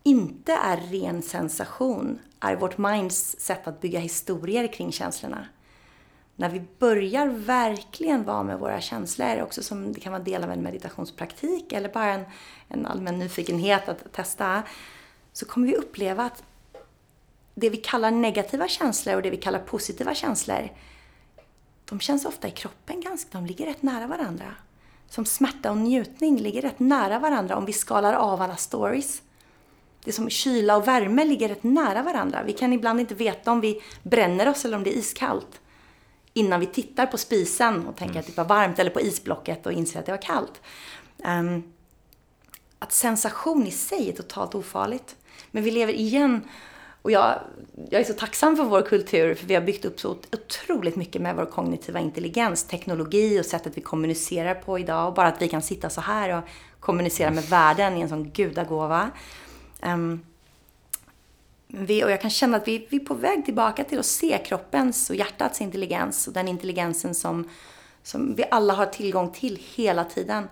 inte är ren sensation är vårt minds sätt att bygga historier kring känslorna. När vi börjar verkligen vara med våra känslor, också som det kan vara del av en meditationspraktik eller bara en, en allmän nyfikenhet att testa, så kommer vi uppleva att det vi kallar negativa känslor och det vi kallar positiva känslor, de känns ofta i kroppen ganska, de ligger rätt nära varandra som smärta och njutning ligger rätt nära varandra om vi skalar av alla stories. Det är som kyla och värme ligger rätt nära varandra. Vi kan ibland inte veta om vi bränner oss eller om det är iskallt innan vi tittar på spisen och tänker mm. att det var varmt eller på isblocket och inser att det var kallt. Um, att sensation i sig är totalt ofarligt. Men vi lever igen och jag, jag är så tacksam för vår kultur, för vi har byggt upp så otroligt mycket med vår kognitiva intelligens, teknologi och sättet vi kommunicerar på idag. Och bara att vi kan sitta så här och kommunicera med världen i en sån gudagåva. Um, vi, och jag kan känna att vi, vi är på väg tillbaka till att se kroppens och hjärtats intelligens och den intelligensen som, som vi alla har tillgång till hela tiden.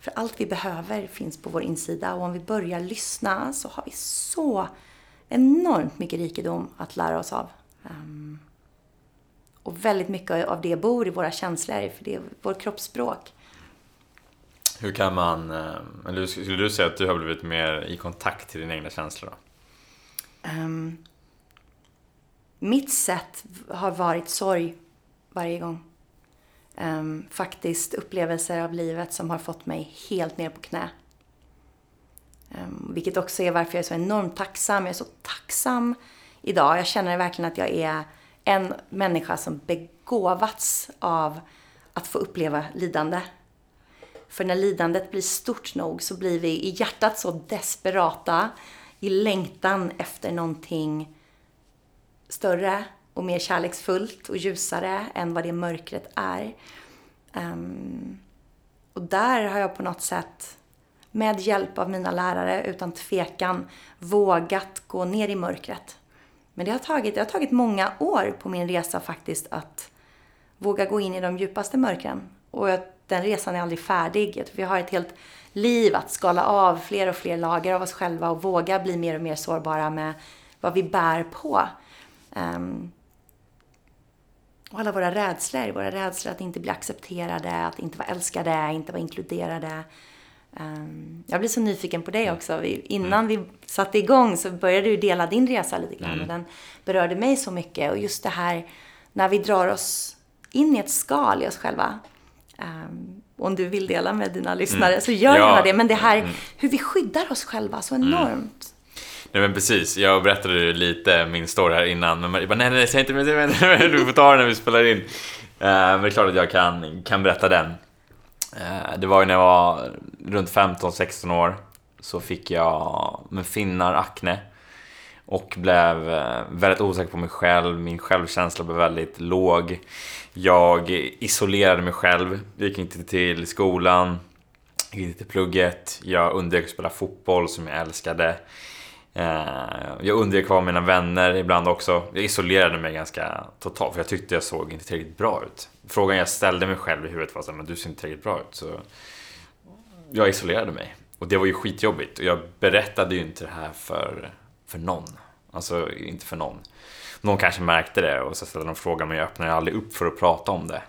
För allt vi behöver finns på vår insida och om vi börjar lyssna så har vi så enormt mycket rikedom att lära oss av. Um, och väldigt mycket av det bor i våra känslor, för det är vårt kroppsspråk. Hur kan man, eh, eller skulle du säga att du har blivit mer i kontakt till dina egna känslor? Um, mitt sätt har varit sorg varje gång. Um, faktiskt upplevelser av livet som har fått mig helt ner på knä. Um, vilket också är varför jag är så enormt tacksam. Jag är så tacksam idag. Jag känner verkligen att jag är en människa som begåvats av att få uppleva lidande. För när lidandet blir stort nog så blir vi i hjärtat så desperata i längtan efter någonting större och mer kärleksfullt och ljusare än vad det mörkret är. Um, och där har jag på något sätt med hjälp av mina lärare utan tvekan vågat gå ner i mörkret. Men det har tagit, det har tagit många år på min resa faktiskt att våga gå in i de djupaste mörkren. Och den resan är aldrig färdig. Vi har ett helt liv att skala av fler och fler lager av oss själva och våga bli mer och mer sårbara med vad vi bär på. Um, och alla våra rädslor, våra rädslor att inte bli accepterade, att inte vara älskade, inte vara inkluderade. Um, jag blir så nyfiken på det också. Vi, innan mm. vi satte igång så började du dela din resa lite grann mm. och den berörde mig så mycket. Och just det här när vi drar oss in i ett skal i oss själva. Um, om du vill dela med dina lyssnare mm. så gör ja. gärna det. Men det här mm. hur vi skyddar oss själva så mm. enormt. Nej men precis, jag berättade lite min story här innan men Marie bara nej nej säg inte men du får ta den när vi spelar in. Uh, men det är klart att jag kan, kan berätta den. Uh, det var ju när jag var runt 15-16 år så fick jag med finnar akne och blev eh, väldigt osäker på mig själv, min självkänsla blev väldigt låg. Jag isolerade mig själv, gick inte till skolan, gick inte till plugget, jag undvek att spela fotboll som jag älskade. Eh, jag undvek kvar mina vänner ibland också. Jag isolerade mig ganska totalt för jag tyckte jag såg inte tillräckligt bra ut. Frågan jag ställde mig själv i huvudet var att du ser inte tillräckligt bra ut. Så jag isolerade mig. Och det var ju skitjobbigt. Och jag berättade ju inte det här för, för någon. Alltså inte för någon. Någon kanske märkte det och så ställde de frågan men jag öppnade aldrig upp för att prata om det.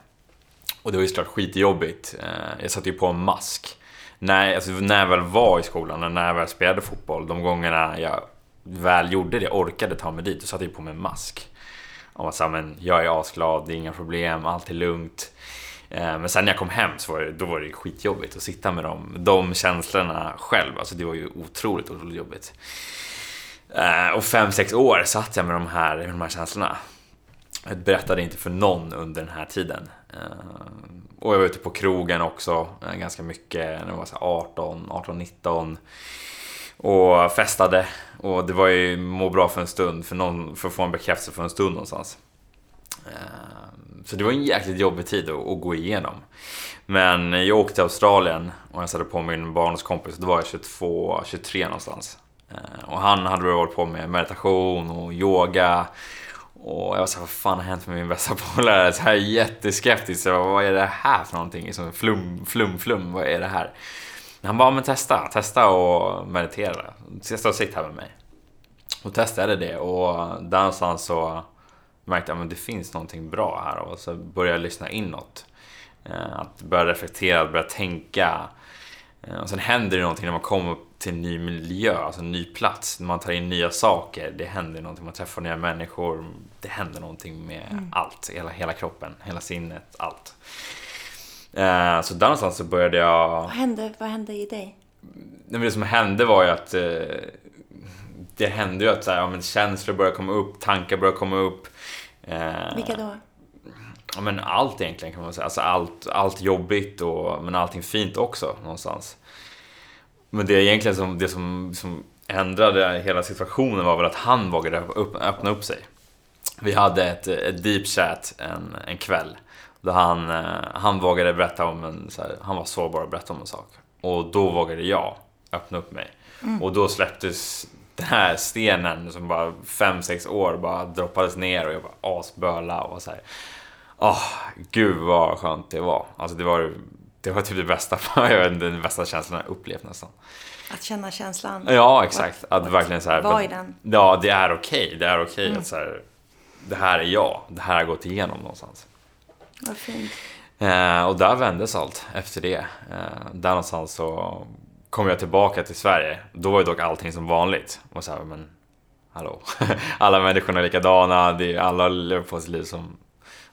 Och det var ju såklart skitjobbigt. Eh, jag satte ju på en mask när, alltså, när jag väl var i skolan och när jag väl spelade fotboll, de gångerna jag väl gjorde det, orkade ta mig dit, då satte jag på mig en mask. Och var sa, men jag är asglad, det är inga problem, allt är lugnt. Eh, men sen när jag kom hem så var det, då var det skitjobbigt att sitta med dem, de känslorna själv. Alltså det var ju otroligt, otroligt jobbigt. Eh, och fem, sex år satt jag med de här, med de här känslorna. Jag berättade inte för någon under den här tiden. Eh, och jag var ute på krogen också eh, ganska mycket när jag var 18, 18, 19. Och festade. Och det var ju må bra för en stund, för, någon, för att få en bekräftelse för en stund någonstans. Så det var en jäkligt jobbig tid att, att gå igenom. Men jag åkte till Australien och jag satte på min barndomskompis, då var jag 22, 23 någonstans. Eh, och han hade hållit på med meditation och yoga och jag var såhär, vad fan har hänt med min bästa polare? Så här jätteskeptisk. Så vad är det här för någonting? Som flum, flum, flum. Vad är det här? Han bara, men testa. Testa och meditera. Testa och sitta här med mig. Och testade det och där någonstans så märkte jag att det finns någonting bra här och så började jag lyssna inåt. Eh, att börja reflektera, att börja tänka. Eh, och sen händer det någonting när man kommer till en ny miljö, alltså en ny plats. Man tar in nya saker, det händer någonting. Man träffar nya människor. Det händer någonting med mm. allt. Hela, hela kroppen, hela sinnet, allt. Eh, så där någonstans så började jag... Vad hände, vad hände i dig? Det som hände var ju att eh, det hände ju att så här, ja, men känslor började komma upp, tankar började komma upp. Eh, Vilka då? Ja, men allt egentligen kan man säga. Alltså allt, allt jobbigt och, men allting fint också någonstans. Men det är egentligen som, det som, som ändrade hela situationen var väl att han vågade upp, öppna upp sig. Vi hade ett, ett deep chat en, en kväll. Då han, eh, han vågade berätta om en, så här, han var sårbar att berätta om en sak. Och då vågade jag öppna upp mig. Mm. Och då släpptes den här stenen som bara 5-6 år bara droppades ner och jag var asböla och så här. Åh, oh, gud vad skönt det var. Alltså det var det var typ det bästa, den bästa känslan jag upplevt nästan. Att känna känslan? Ja, exakt. Att what, verkligen så här. Vad är den? Ja, det är okej. Okay. Det är okej okay mm. att så här, det här är jag. Det här har gått igenom någonstans. Vad fint. Eh, och där vändes allt efter det. Eh, där någonstans så kom jag tillbaka till Sverige. Då var ju dock allting som vanligt. Och så här, men hallå. alla människorna är likadana. Det är, alla lever på sitt liv som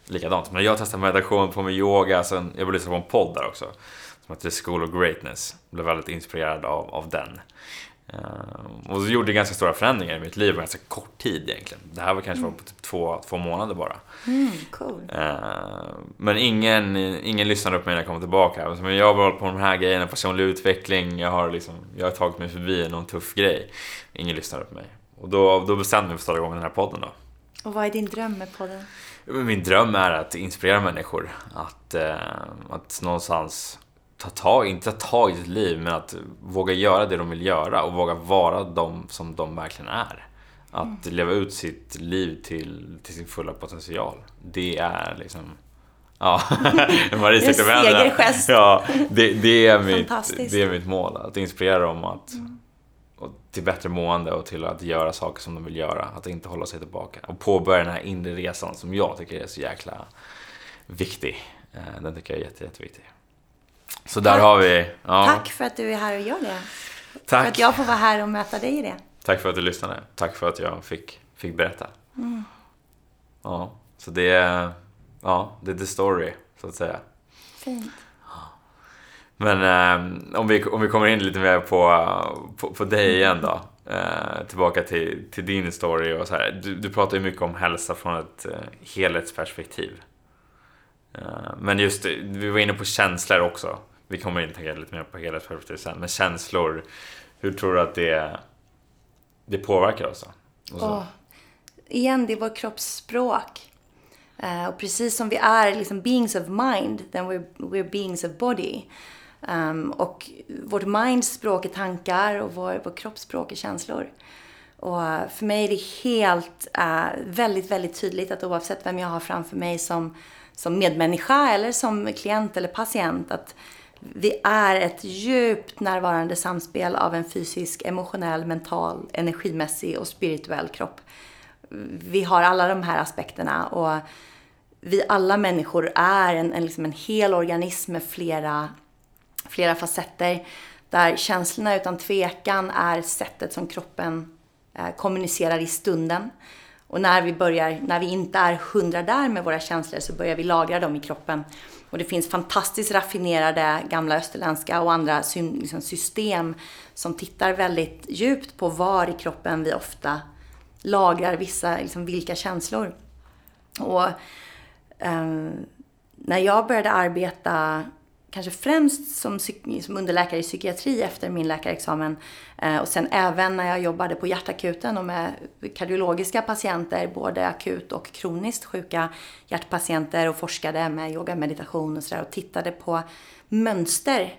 likadant. Men jag testade meditation på med yoga, sen jag började lyssna på en podd där också. Som heter School of Greatness. Jag blev väldigt inspirerad av, av den. Uh, och så gjorde ganska stora förändringar i mitt liv på ganska kort tid egentligen. Det här var kanske mm. på typ två, två månader bara. Mm, cool. Uh, men ingen, ingen lyssnade på mig när jag kom tillbaka. Men jag har hållit på med de här grejerna, personlig utveckling. Jag har, liksom, jag har tagit mig förbi någon tuff grej. Ingen lyssnade på mig. Och då, då bestämde jag mig för att starta igång den här podden då. Och vad är din dröm med podden? Min dröm är att inspirera människor. Att, eh, att någonstans ta tag, inte ta tag i sitt liv, men att våga göra det de vill göra och våga vara de som de verkligen är. Att mm. leva ut sitt liv till, till sin fulla potential. Det är liksom... Ja, Marie sträckte upp händerna. Ja, det, det, är mitt, det är mitt mål. Att inspirera dem att, mm. Till bättre mående och till att göra saker som de vill göra. Att inte hålla sig tillbaka. Och påbörja den här inre resan som jag tycker är så jäkla viktig. Eh, den tycker jag är jätte, jätteviktig. Så där har vi... Ja. Tack för att du är här och gör det. Tack. För att jag får vara här och möta dig i det. Tack för att du lyssnade. Tack för att jag fick, fick berätta. Mm. Ja, så det är, ja, det är the story, så att säga. Fint. Men eh, om, vi, om vi kommer in lite mer på, på, på dig igen då. Eh, tillbaka till, till din story och så här. Du, du pratar ju mycket om hälsa från ett eh, helhetsperspektiv. Eh, men just vi var inne på känslor också. Vi kommer in tänka lite mer på helhetsperspektiv sen. Men känslor, hur tror du att det, det påverkar oss? då? Oh, igen, det är vår kroppsspråk. Uh, och precis som vi är liksom beings of mind, then we're, we're beings of body. Um, och vårt minds språk är tankar och vår, vår kroppsspråk är känslor. Och för mig är det helt, uh, väldigt, väldigt tydligt att oavsett vem jag har framför mig som som medmänniska eller som klient eller patient att vi är ett djupt närvarande samspel av en fysisk, emotionell, mental, energimässig och spirituell kropp. Vi har alla de här aspekterna och vi alla människor är en, en, liksom en hel organism med flera, flera facetter. Där känslorna utan tvekan är sättet som kroppen eh, kommunicerar i stunden. Och när vi börjar, när vi inte är hundra där med våra känslor så börjar vi lagra dem i kroppen. Och det finns fantastiskt raffinerade gamla österländska och andra liksom system som tittar väldigt djupt på var i kroppen vi ofta lagrar vissa, liksom vilka känslor. Och eh, när jag började arbeta kanske främst som, som underläkare i psykiatri efter min läkarexamen eh, och sen även när jag jobbade på hjärtakuten och med kardiologiska patienter, både akut och kroniskt sjuka hjärtpatienter och forskade med yoga, meditation och sådär och tittade på mönster.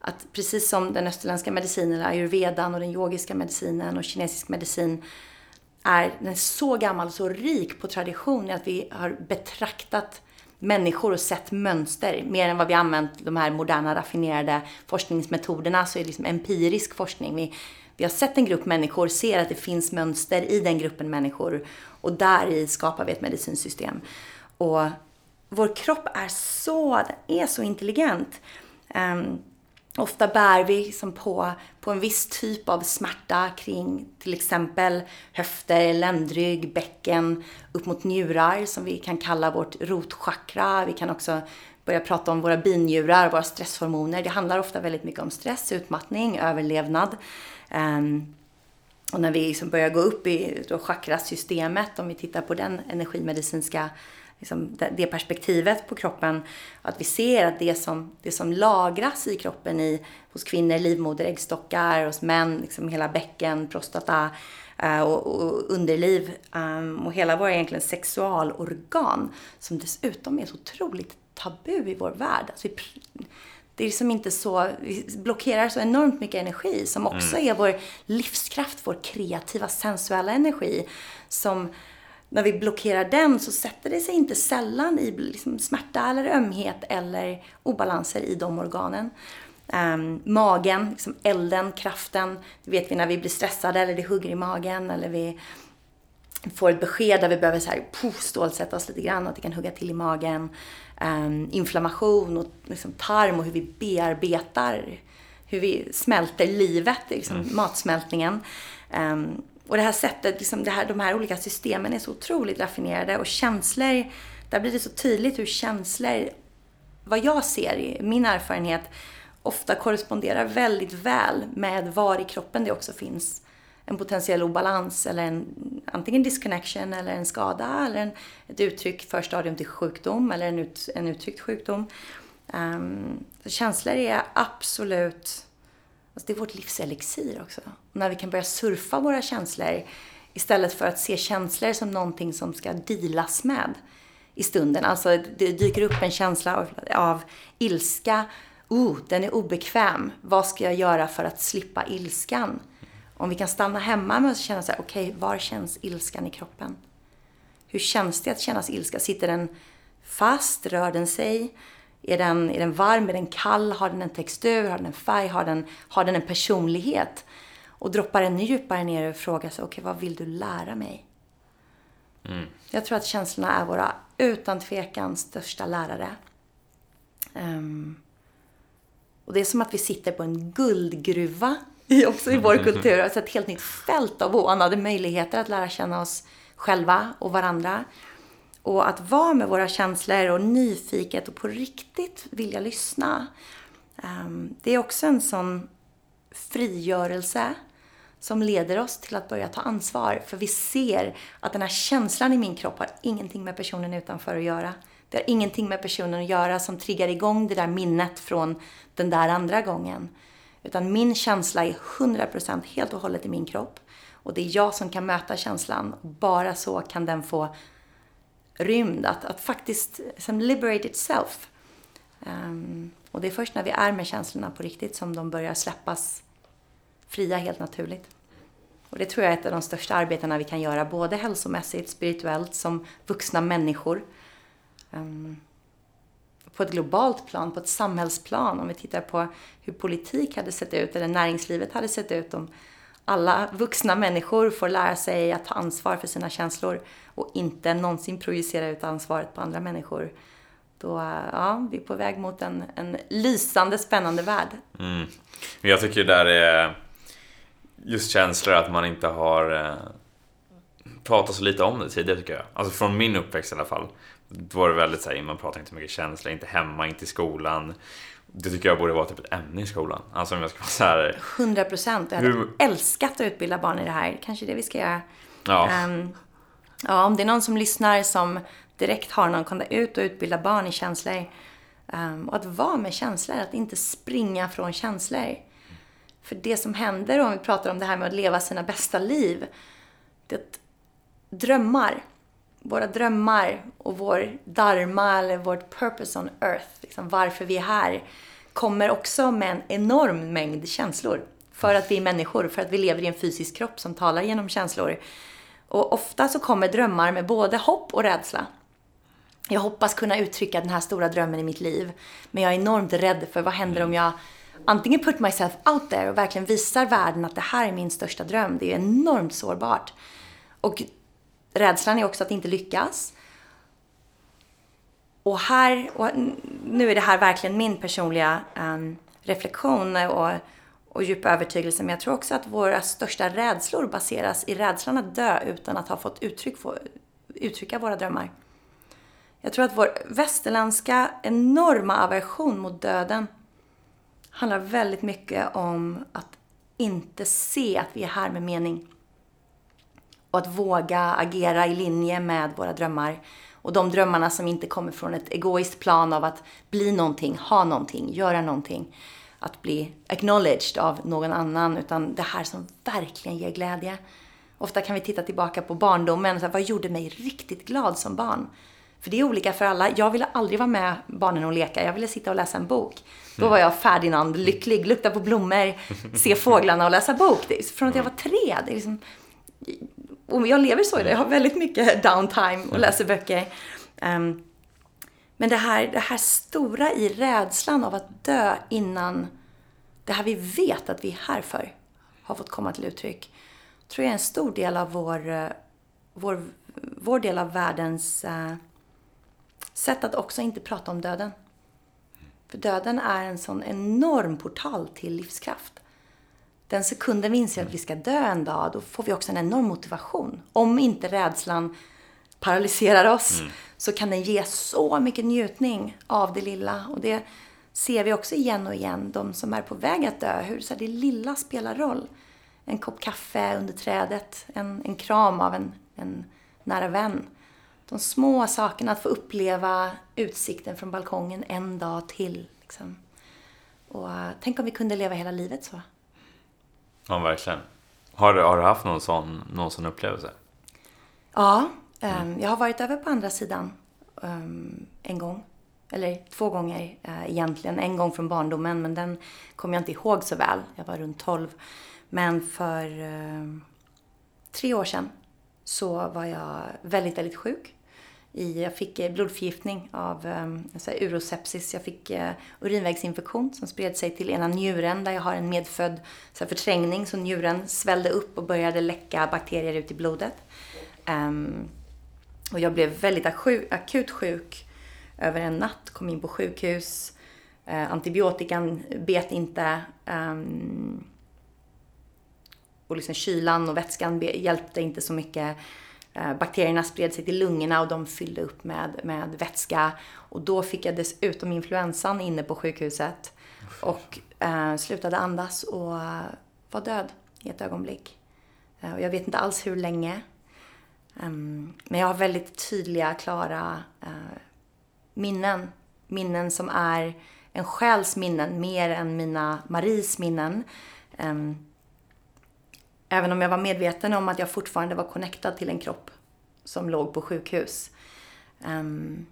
Att precis som den österländska medicinen, ayurvedan och den yogiska medicinen och kinesisk medicin är, den är så gammal och så rik på tradition att vi har betraktat människor och sett mönster. Mer än vad vi använt de här moderna raffinerade forskningsmetoderna så är det liksom empirisk forskning. Vi, vi har sett en grupp människor, ser att det finns mönster i den gruppen människor och där i skapar vi ett medicinsystem. Och vår kropp är så, den är så intelligent. Um, Ofta bär vi liksom på, på en viss typ av smärta kring till exempel höfter, ländrygg, bäcken, upp mot njurar som vi kan kalla vårt rotchakra. Vi kan också börja prata om våra binjurar, våra stresshormoner. Det handlar ofta väldigt mycket om stress, utmattning, överlevnad. Um, och när vi liksom börjar gå upp i chakrasystemet, om vi tittar på den energimedicinska liksom det perspektivet på kroppen. Att vi ser att det som, det som lagras i kroppen i, hos kvinnor, livmoder, äggstockar, hos män, liksom hela bäcken, prostata uh, och, och, underliv um, och hela våra egentligen sexualorgan som dessutom är så otroligt tabu i vår värld. Alltså vi, det är liksom inte så, vi blockerar så enormt mycket energi som också mm. är vår livskraft, vår kreativa sensuella energi som när vi blockerar den så sätter det sig inte sällan i liksom smärta eller ömhet eller obalanser i de organen. Um, magen, liksom elden, kraften. Det vet vi när vi blir stressade eller det hugger i magen eller vi får ett besked där vi behöver så här, puff, stålsätta oss lite grann, att det kan hugga till i magen. Um, inflammation och liksom tarm och hur vi bearbetar, hur vi smälter livet, liksom mm. matsmältningen. Um, och det här sättet, liksom det här, de här olika systemen är så otroligt raffinerade och känslor, där blir det så tydligt hur känslor, vad jag ser i min erfarenhet, ofta korresponderar väldigt väl med var i kroppen det också finns en potentiell obalans eller en antingen disconnection eller en skada eller en, ett uttryck för stadium till sjukdom eller en, ut, en uttryckt sjukdom. Um, känslor är absolut Alltså det är vårt livselixir också. Och när vi kan börja surfa våra känslor istället för att se känslor som någonting som ska dealas med i stunden. Alltså det dyker upp en känsla av, av ilska, oh, den är obekväm. Vad ska jag göra för att slippa ilskan? Om vi kan stanna hemma med att känna så här, okej, okay, var känns ilskan i kroppen? Hur känns det att kännas ilska? Sitter den fast? Rör den sig? Är den, är den varm? Är den kall? Har den en textur? Har den en färg? Har den, har den en personlighet? Och droppar den djupare ner och frågar sig, okej, okay, vad vill du lära mig? Mm. Jag tror att känslorna är våra utan tvekan största lärare. Um, och det är som att vi sitter på en guldgruva också i vår kultur. Alltså ett helt nytt fält av oanade möjligheter att lära känna oss själva och varandra. Och att vara med våra känslor och nyfiket och på riktigt vilja lyssna. Ehm, det är också en sån frigörelse som leder oss till att börja ta ansvar. För vi ser att den här känslan i min kropp har ingenting med personen utanför att göra. Det har ingenting med personen att göra som triggar igång det där minnet från den där andra gången. Utan min känsla är 100% helt och hållet i min kropp. Och det är jag som kan möta känslan. Bara så kan den få rymd, att, att faktiskt som liberate itself. Um, och det är först när vi är med känslorna på riktigt som de börjar släppas fria helt naturligt. Och det tror jag är ett av de största arbetena vi kan göra, både hälsomässigt, spirituellt, som vuxna människor. Um, på ett globalt plan, på ett samhällsplan, om vi tittar på hur politik hade sett ut eller näringslivet hade sett ut om alla vuxna människor får lära sig att ta ansvar för sina känslor och inte någonsin projicera ut ansvaret på andra människor. Då, ja, vi är på väg mot en, en lysande, spännande värld. Mm. Jag tycker det där är just känslor att man inte har eh, pratat så lite om det tidigare tycker jag. Alltså från min uppväxt i alla fall. Då var det väldigt såhär, man pratar inte så mycket känslor, inte hemma, inte i skolan. Det tycker jag borde vara typ ett ämne i skolan. Alltså om jag ska vara så här... 100 procent. Jag hade hur... älskat att utbilda barn i det här. Kanske det vi ska göra. Ja. Um, ja, om det är någon som lyssnar som direkt har någon, kom ut och utbilda barn i känslor. Um, och att vara med känslor, att inte springa från känslor. För det som händer om vi pratar om det här med att leva sina bästa liv, det är att drömmar, våra drömmar och vår dharma eller vårt purpose on earth, liksom varför vi är här, kommer också med en enorm mängd känslor. För att vi är människor, för att vi lever i en fysisk kropp som talar genom känslor. Och ofta så kommer drömmar med både hopp och rädsla. Jag hoppas kunna uttrycka den här stora drömmen i mitt liv. Men jag är enormt rädd för vad händer om jag antingen put myself out there och verkligen visar världen att det här är min största dröm. Det är enormt sårbart. Och rädslan är också att inte lyckas. Och här, och nu är det här verkligen min personliga um, reflektion och, och djup övertygelse. Men jag tror också att våra största rädslor baseras i rädslan att dö utan att ha fått uttryck få, uttrycka våra drömmar. Jag tror att vår västerländska enorma aversion mot döden handlar väldigt mycket om att inte se att vi är här med mening. Och att våga agera i linje med våra drömmar. Och de drömmarna som inte kommer från ett egoiskt plan av att bli någonting, ha någonting, göra någonting. Att bli acknowledged av någon annan, utan det här som verkligen ger glädje. Ofta kan vi titta tillbaka på barndomen, så här, vad gjorde mig riktigt glad som barn? För det är olika för alla. Jag ville aldrig vara med barnen och leka. Jag ville sitta och läsa en bok. Då var jag Ferdinand, lycklig, lukta på blommor, se fåglarna och läsa bok. Det från att jag var tre. Det är liksom, och jag lever så idag. Jag har vältid mycket downtime och läser böcker. Um, men det här, det här stora i rädslan av att dö innan det här vi vet att vi är här för har fått komma till uttryck. tror jag är en stor del av vår, eh, vår, vår del av världens uh, sätt att också inte prata om döden. För döden är en sån enorm portal till livskraft. Den sekunden vi inser att vi ska dö en dag, då får vi också en enorm motivation. Om inte rädslan paralyserar oss, mm. så kan den ge så mycket njutning av det lilla. Och det ser vi också igen och igen, de som är på väg att dö, hur så det lilla spelar roll. En kopp kaffe under trädet, en, en kram av en, en nära vän de små sakerna, att få uppleva utsikten från balkongen en dag till. Liksom. Och uh, tänk om vi kunde leva hela livet så. Ja, verkligen. Har, har du haft någon sån, någon sån upplevelse? Ja, mm. jag har varit över på andra sidan um, en gång. Eller två gånger eh, egentligen. En gång från barndomen, men den kommer jag inte ihåg så väl. Jag var runt 12. Men för eh, tre år sedan så var jag väldigt, väldigt sjuk. I, jag fick eh, blodförgiftning av urosepsis. Jag fick eh, urinvägsinfektion som spred sig till ena njuren där jag har en medfödd så här, förträngning. Så njuren svällde upp och började läcka bakterier ut i blodet. Um, och jag blev väldigt akut sjuk över en natt. Kom in på sjukhus. Eh, antibiotikan bet inte. Um, och liksom kylan och vätskan hjälpte inte så mycket. Eh, bakterierna spred sig till lungorna och de fyllde upp med, med vätska. Och då fick jag dessutom influensan inne på sjukhuset. Och eh, slutade andas och var död i ett ögonblick. Eh, och jag vet inte alls hur länge. Um, men jag har väldigt tydliga, klara uh, minnen. Minnen som är en själs minnen mer än mina Maries minnen. Um, även om jag var medveten om att jag fortfarande var connectad till en kropp som låg på sjukhus. Um,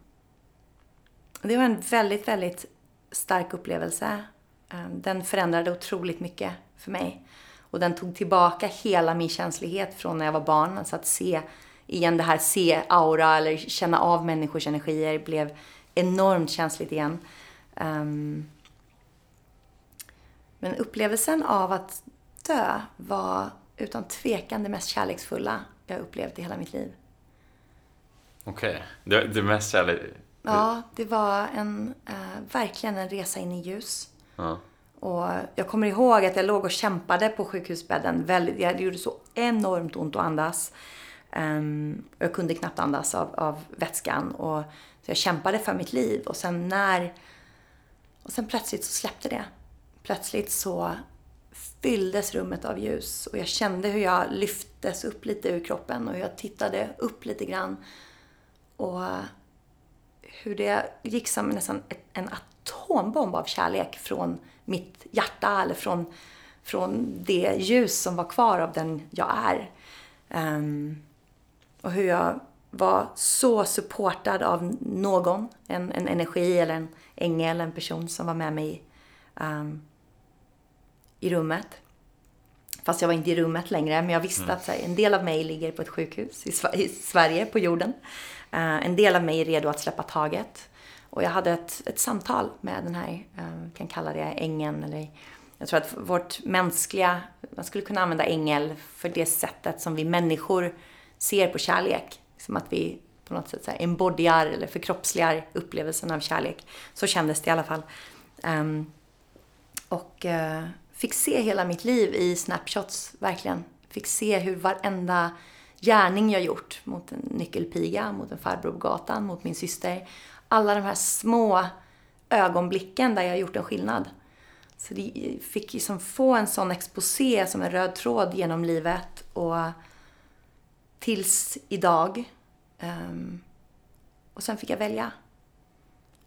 det var en väldigt, väldigt stark upplevelse. den förändrade otroligt mycket för mig. Och den tog tillbaka hela min känslighet från när jag var barn. Alltså att se igen det här se aura eller känna av människors energier blev enormt känsligt igen. Um, men upplevelsen av att dö var utan tvekan det mest kärleksfulla jag upplevt i hela mitt liv. Okej, okay. det, det mest kärlek... Ja, det var en, uh, verkligen en resa in i ljus. Ja. Och jag kommer ihåg att jag låg och kämpade på sjukhusbädden. Väldigt, det gjorde så enormt ont att andas. Um, och jag kunde knappt andas av, av vätskan. Och, så jag kämpade för mitt liv. Och sen när... Och sen plötsligt så släppte det. Plötsligt så fylldes rummet av ljus. Och jag kände hur jag lyftes upp lite ur kroppen. Och jag tittade upp lite grann. Och hur det gick som nästan en atombomb av kärlek från mitt hjärta. Eller från, från det ljus som var kvar av den jag är. Um, och hur jag var så supportad av någon, en, en energi eller en ängel, en person som var med mig um, i rummet. Fast jag var inte i rummet längre, men jag visste mm. att här, en del av mig ligger på ett sjukhus i, i Sverige, på jorden. Uh, en del av mig är redo att släppa taget. Och jag hade ett, ett samtal med den här, uh, kan kalla det ängeln eller jag tror att vårt mänskliga, man skulle kunna använda ängel för det sättet som vi människor ser på kärlek. Som att vi på något sätt så här eller förkroppsligar upplevelsen av kärlek. Så kändes det i alla fall. Um, och uh, fick se hela mitt liv i snapshots, verkligen. Fick se hur varenda gärning jag gjort mot en nyckelpiga, mot en farbror på gatan, mot min syster. Alla de här små ögonblicken där jag gjort en skillnad. Så det fick liksom få en sån exposé som en röd tråd genom livet. Och Tills idag. Um, och sen fick jag välja.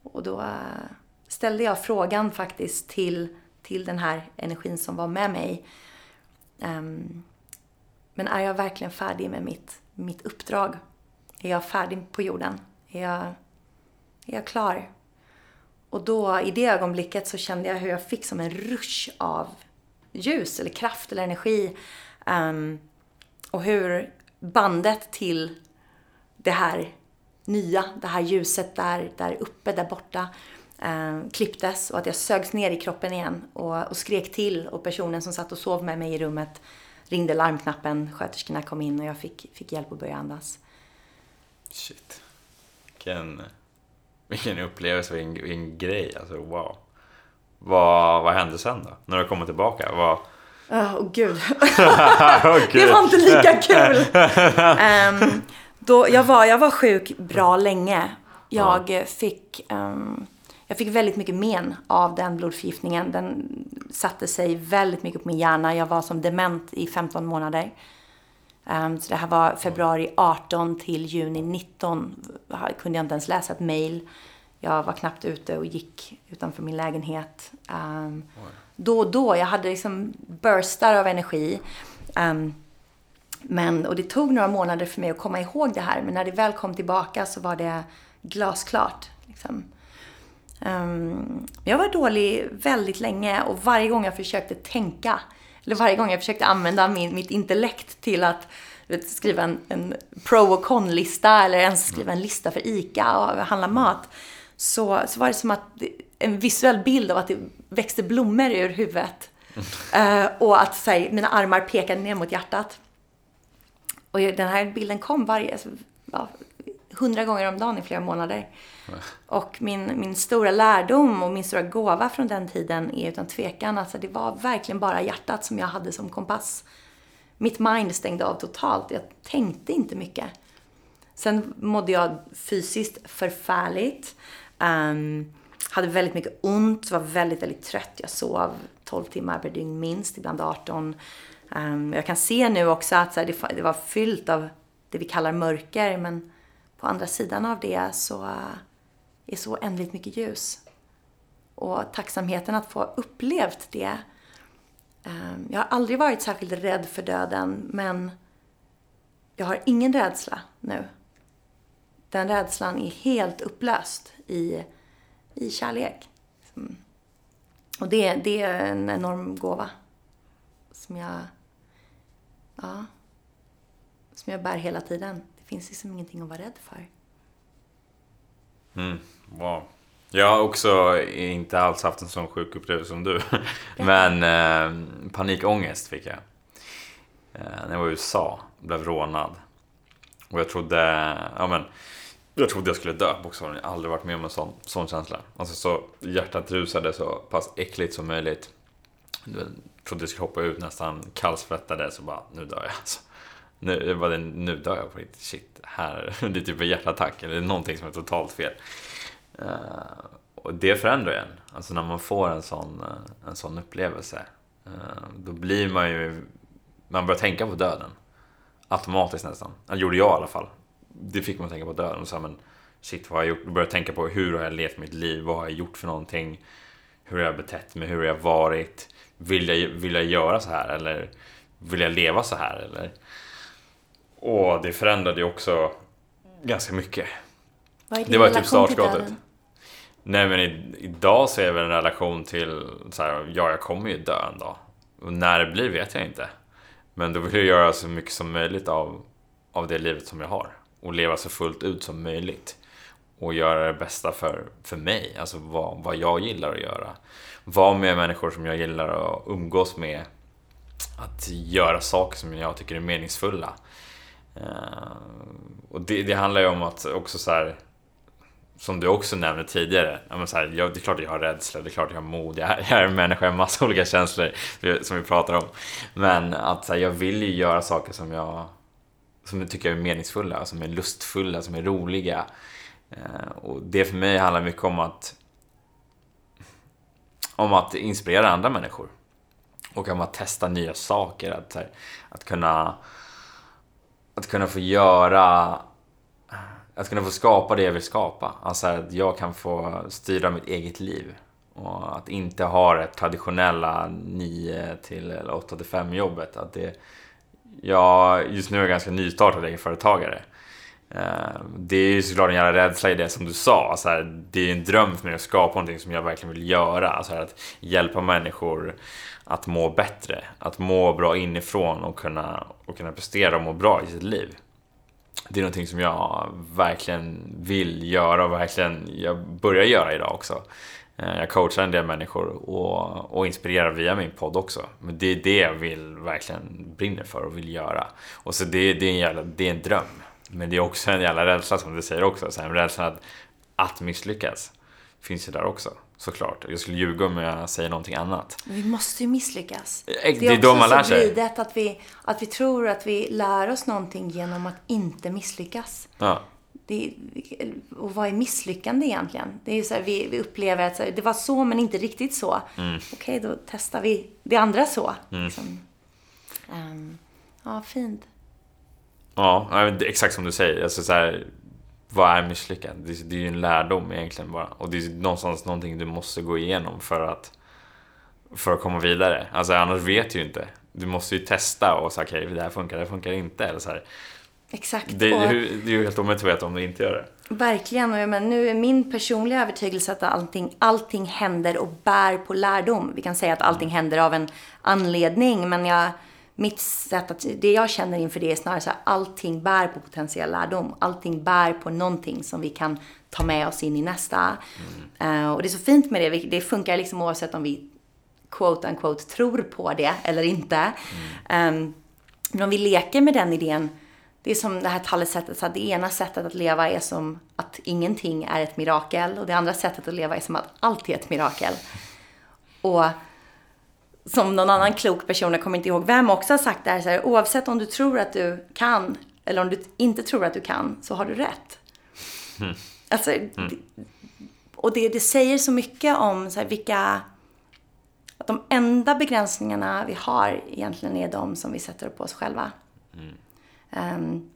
Och då uh, ställde jag frågan faktiskt till, till den här energin som var med mig. Um, men är jag verkligen färdig med mitt, mitt uppdrag? Är jag färdig på jorden? Är jag, är jag klar? Och då, i det ögonblicket, så kände jag hur jag fick som en rush av ljus eller kraft eller energi. Um, och hur bandet till det här nya, det här ljuset där, där uppe, där borta eh, klipptes och att jag sögs ner i kroppen igen och, och, skrek till och personen som satt och sov med mig i rummet ringde larmknappen, sköterskorna kom in och jag fick, fick hjälp att börja andas. Shit. Vilken, vilken upplevelse, vilken, vilken grej, alltså wow. Vad, vad hände sen då? När du kommer tillbaka? Vad, Åh oh, gud. det var inte lika kul. Um, då, jag, var, jag var sjuk bra länge. Jag ja. fick, um, jag fick väldigt mycket men av den blodförgiftningen. Den satte sig väldigt mycket på min hjärna. Jag var som dement i 15 månader. Um, så det här var februari 18 till juni 19. Jag kunde jag inte ens läsa ett mail. Jag var knappt ute och gick utanför min lägenhet. Um, då och då. Jag hade liksom burstar av energi. Um, men, och det tog några månader för mig att komma ihåg det här. Men när det väl kom tillbaka så var det glasklart. Liksom. Um, jag var dålig väldigt länge och varje gång jag försökte tänka, eller varje gång jag försökte använda min, mitt intellekt till att vet, skriva en, en pro och con-lista eller ens skriva en lista för ICA och handla mat, så, så var det som att en visuell bild av att det växte blommor ur huvudet. Uh, och att här, mina armar pekade ner mot hjärtat. Och den här bilden kom varje, alltså, ja, hundra gånger om dagen i flera månader. Och min, min stora lärdom och min stora gåva från den tiden är utan tvekan att alltså, det var verkligen bara hjärtat som jag hade som kompass. Mitt mind stängde av totalt. Jag tänkte inte mycket. Sen mådde jag fysiskt förfärligt. Um, hade väldigt mycket ont, var väldigt, väldigt trött. Jag sov 12 timmar per dygn minst, ibland 18. Um, ehm, jag kan se nu också att här, det, det, var fyllt av det vi kallar mörker, men på andra sidan av det så eh, är så oändligt mycket ljus. Och tacksamheten att få ha upplevt det. Um, jag har aldrig varit särskilt rädd för döden, men jag har ingen rädsla nu. Den rädslan är helt upplöst i i kärlek. Och det, det är en enorm gåva. Som jag, ja, som jag bär hela tiden. Det finns liksom ingenting att vara rädd för. Mm, wow. Jag har också inte alls haft en sån sjuk upplevelse som du. Men eh, panikångest fick jag. Eh, när jag var i USA, blev rånad. Och jag trodde, ja men jag trodde jag skulle dö bokstavligen. Jag har aldrig varit med om en sån, sån känsla. Alltså så hjärtat rusade så pass äckligt som möjligt. Jag trodde jag skulle hoppa ut nästan kallsvettade så bara, nu dör jag alltså. Nu, jag bara, nu dör jag på riktigt. Shit, här, det är typ en hjärtattack eller någonting som är totalt fel. Uh, och det förändrar en. Alltså när man får en sån, eh, en sån upplevelse. Uh, då blir man ju, man börjar tänka på döden. Automatiskt nästan. Det gjorde jag i alla fall det fick man tänka på döden. Och så här, men shit, vad har jag gjort? Börja tänka på hur har jag levt mitt liv? Vad har jag gjort för någonting? Hur har jag betett mig? Hur har jag varit? Vill jag, vill jag göra så här? Eller vill jag leva så här? Eller? Och det förändrade ju också ganska mycket. Vad det var typ startskottet. Nej men i, idag så är väl en relation till så här, ja jag kommer ju dö en dag. Och när det blir vet jag inte. Men då vill jag göra så mycket som möjligt av, av det livet som jag har och leva så fullt ut som möjligt. Och göra det bästa för, för mig, alltså vad, vad jag gillar att göra. Vara med människor som jag gillar att umgås med. Att göra saker som jag tycker är meningsfulla. Eh, och det, det, handlar ju om att också så här, som du också nämnde tidigare, så här, jag, det är klart jag har rädsla, det är klart jag har mod, jag, jag är en människa, jag har massa olika känslor som vi pratar om. Men att här, jag vill ju göra saker som jag som jag tycker är meningsfulla, som är lustfulla, som är roliga. Eh, och det för mig handlar mycket om att om att inspirera andra människor. Och om att testa nya saker. Att, att kunna att kunna få göra att kunna få skapa det jag vill skapa. Alltså att jag kan få styra mitt eget liv. Och att inte ha det traditionella 9 till 8 till 5 jobbet. Att det, jag just nu är jag ganska nystartad egenföretagare. Eh, det är ju såklart en jävla rädsla i det som du sa. Så här, det är ju en dröm för mig att skapa någonting som jag verkligen vill göra. Så här, att hjälpa människor att må bättre. Att må bra inifrån och kunna, och kunna prestera och må bra i sitt liv. Det är någonting som jag verkligen vill göra och verkligen jag börjar göra idag också. Eh, jag coachar en del människor och, och inspirerar via min podd också. Men det är det jag vill verkligen brinner för och vill göra. Och så det, det, är, en jävla, det är en dröm. Men det är också en jävla rädsla som du säger också. Så en rädsla att, att misslyckas finns ju där också. Såklart. Jag skulle ljuga om jag säger någonting annat. Men vi måste ju misslyckas. Det är, det är då man lär sig. Det är också så att vi, att vi tror att vi lär oss någonting genom att inte misslyckas. Ja det, och vad är misslyckande egentligen? Det är så här, vi, vi, upplever att här, det var så men inte riktigt så. Mm. Okej, då testar vi det andra så. Mm. Liksom. Um, ja, fint. Ja, exakt som du säger. Alltså, så här, vad är misslyckande? Det, det är ju en lärdom egentligen bara. Och det är någonstans någonting du måste gå igenom för att, för att komma vidare. Alltså annars vet du ju inte. Du måste ju testa och säga okej, okay, det här funkar, det funkar inte. Eller så här. Exakt. Det, är, det är ju helt omöjligt att veta om du inte gör det. Verkligen. Och jag menar, nu är min personliga övertygelse att allting, allting händer och bär på lärdom. Vi kan säga att allting händer av en anledning, men jag, mitt sätt att, det jag känner inför det är snarare så här, allting bär på potentiell lärdom. Allting bär på någonting som vi kan ta med oss in i nästa. Mm. Uh, och det är så fint med det. Det funkar liksom oavsett om vi quote unquote tror på det eller inte. Mm. Um, men om vi leker med den idén det är som det här talesättet, så att det ena sättet att leva är som att ingenting är ett mirakel och det andra sättet att leva är som att allt är ett mirakel. Och som någon annan klok person, jag kommer inte ihåg vem, också har sagt det här, så här, oavsett om du tror att du kan eller om du inte tror att du kan, så har du rätt. Mm. Alltså, mm. och det, det säger så mycket om så här, vilka... Att de enda begränsningarna vi har egentligen är de som vi sätter upp på oss själva. Mm. Um,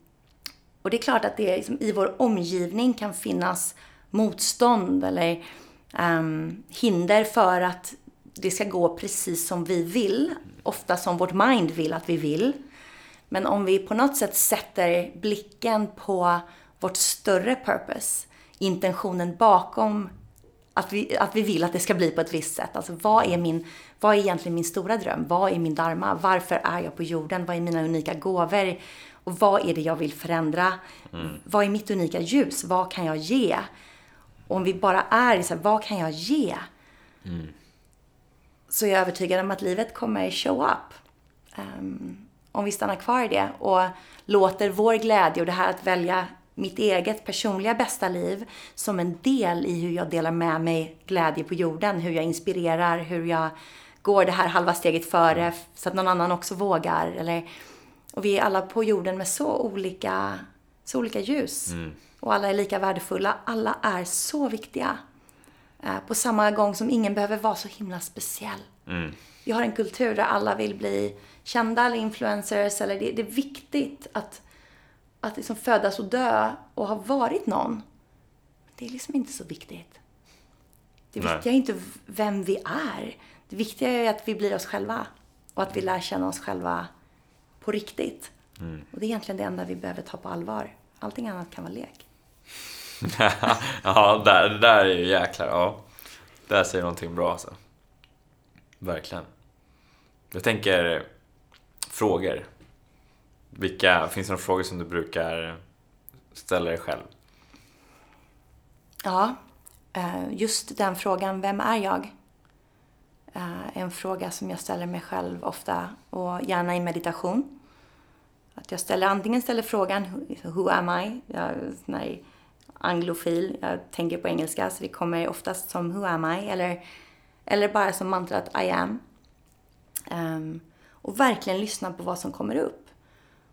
och det är klart att det liksom, i vår omgivning kan finnas motstånd eller um, hinder för att det ska gå precis som vi vill. Ofta som vårt mind vill att vi vill. Men om vi på något sätt sätter blicken på vårt större purpose, intentionen bakom att vi, att vi vill att det ska bli på ett visst sätt. Alltså vad är, min, vad är egentligen min stora dröm? Vad är min dharma? Varför är jag på jorden? Vad är mina unika gåvor? Och vad är det jag vill förändra? Mm. Vad är mitt unika ljus? Vad kan jag ge? Och om vi bara är så här, vad kan jag ge? Mm. Så är jag övertygad om att livet kommer show up. Um, om vi stannar kvar i det och låter vår glädje och det här att välja mitt eget personliga bästa liv som en del i hur jag delar med mig glädje på jorden, hur jag inspirerar, hur jag går det här halva steget före så att någon annan också vågar. Eller och vi är alla på jorden med så olika, så olika ljus. Mm. Och alla är lika värdefulla. Alla är så viktiga. Eh, på samma gång som ingen behöver vara så himla speciell. Mm. Vi har en kultur där alla vill bli kända eller influencers. Eller det, det är viktigt att, att liksom födas och dö och ha varit någon. Det är liksom inte så viktigt. Det viktiga är inte vem vi är. Det viktiga är att vi blir oss själva. Och att vi lär känna oss själva på riktigt. Mm. Och det är egentligen det enda vi behöver ta på allvar. Allting annat kan vara lek. ja, där, det där är ju jäklar, ja. Där säger någonting bra alltså. Verkligen. Jag tänker frågor. Vilka, finns det några frågor som du brukar ställa dig själv? Ja, eh, just den frågan, vem är jag? Eh, en fråga som jag ställer mig själv ofta och gärna i meditation. Att jag ställer, antingen ställer frågan Who am I? Jag är anglofil, jag tänker på engelska så det kommer oftast som Who am I? Eller, eller bara som mantrat I am. Um, och verkligen lyssna på vad som kommer upp.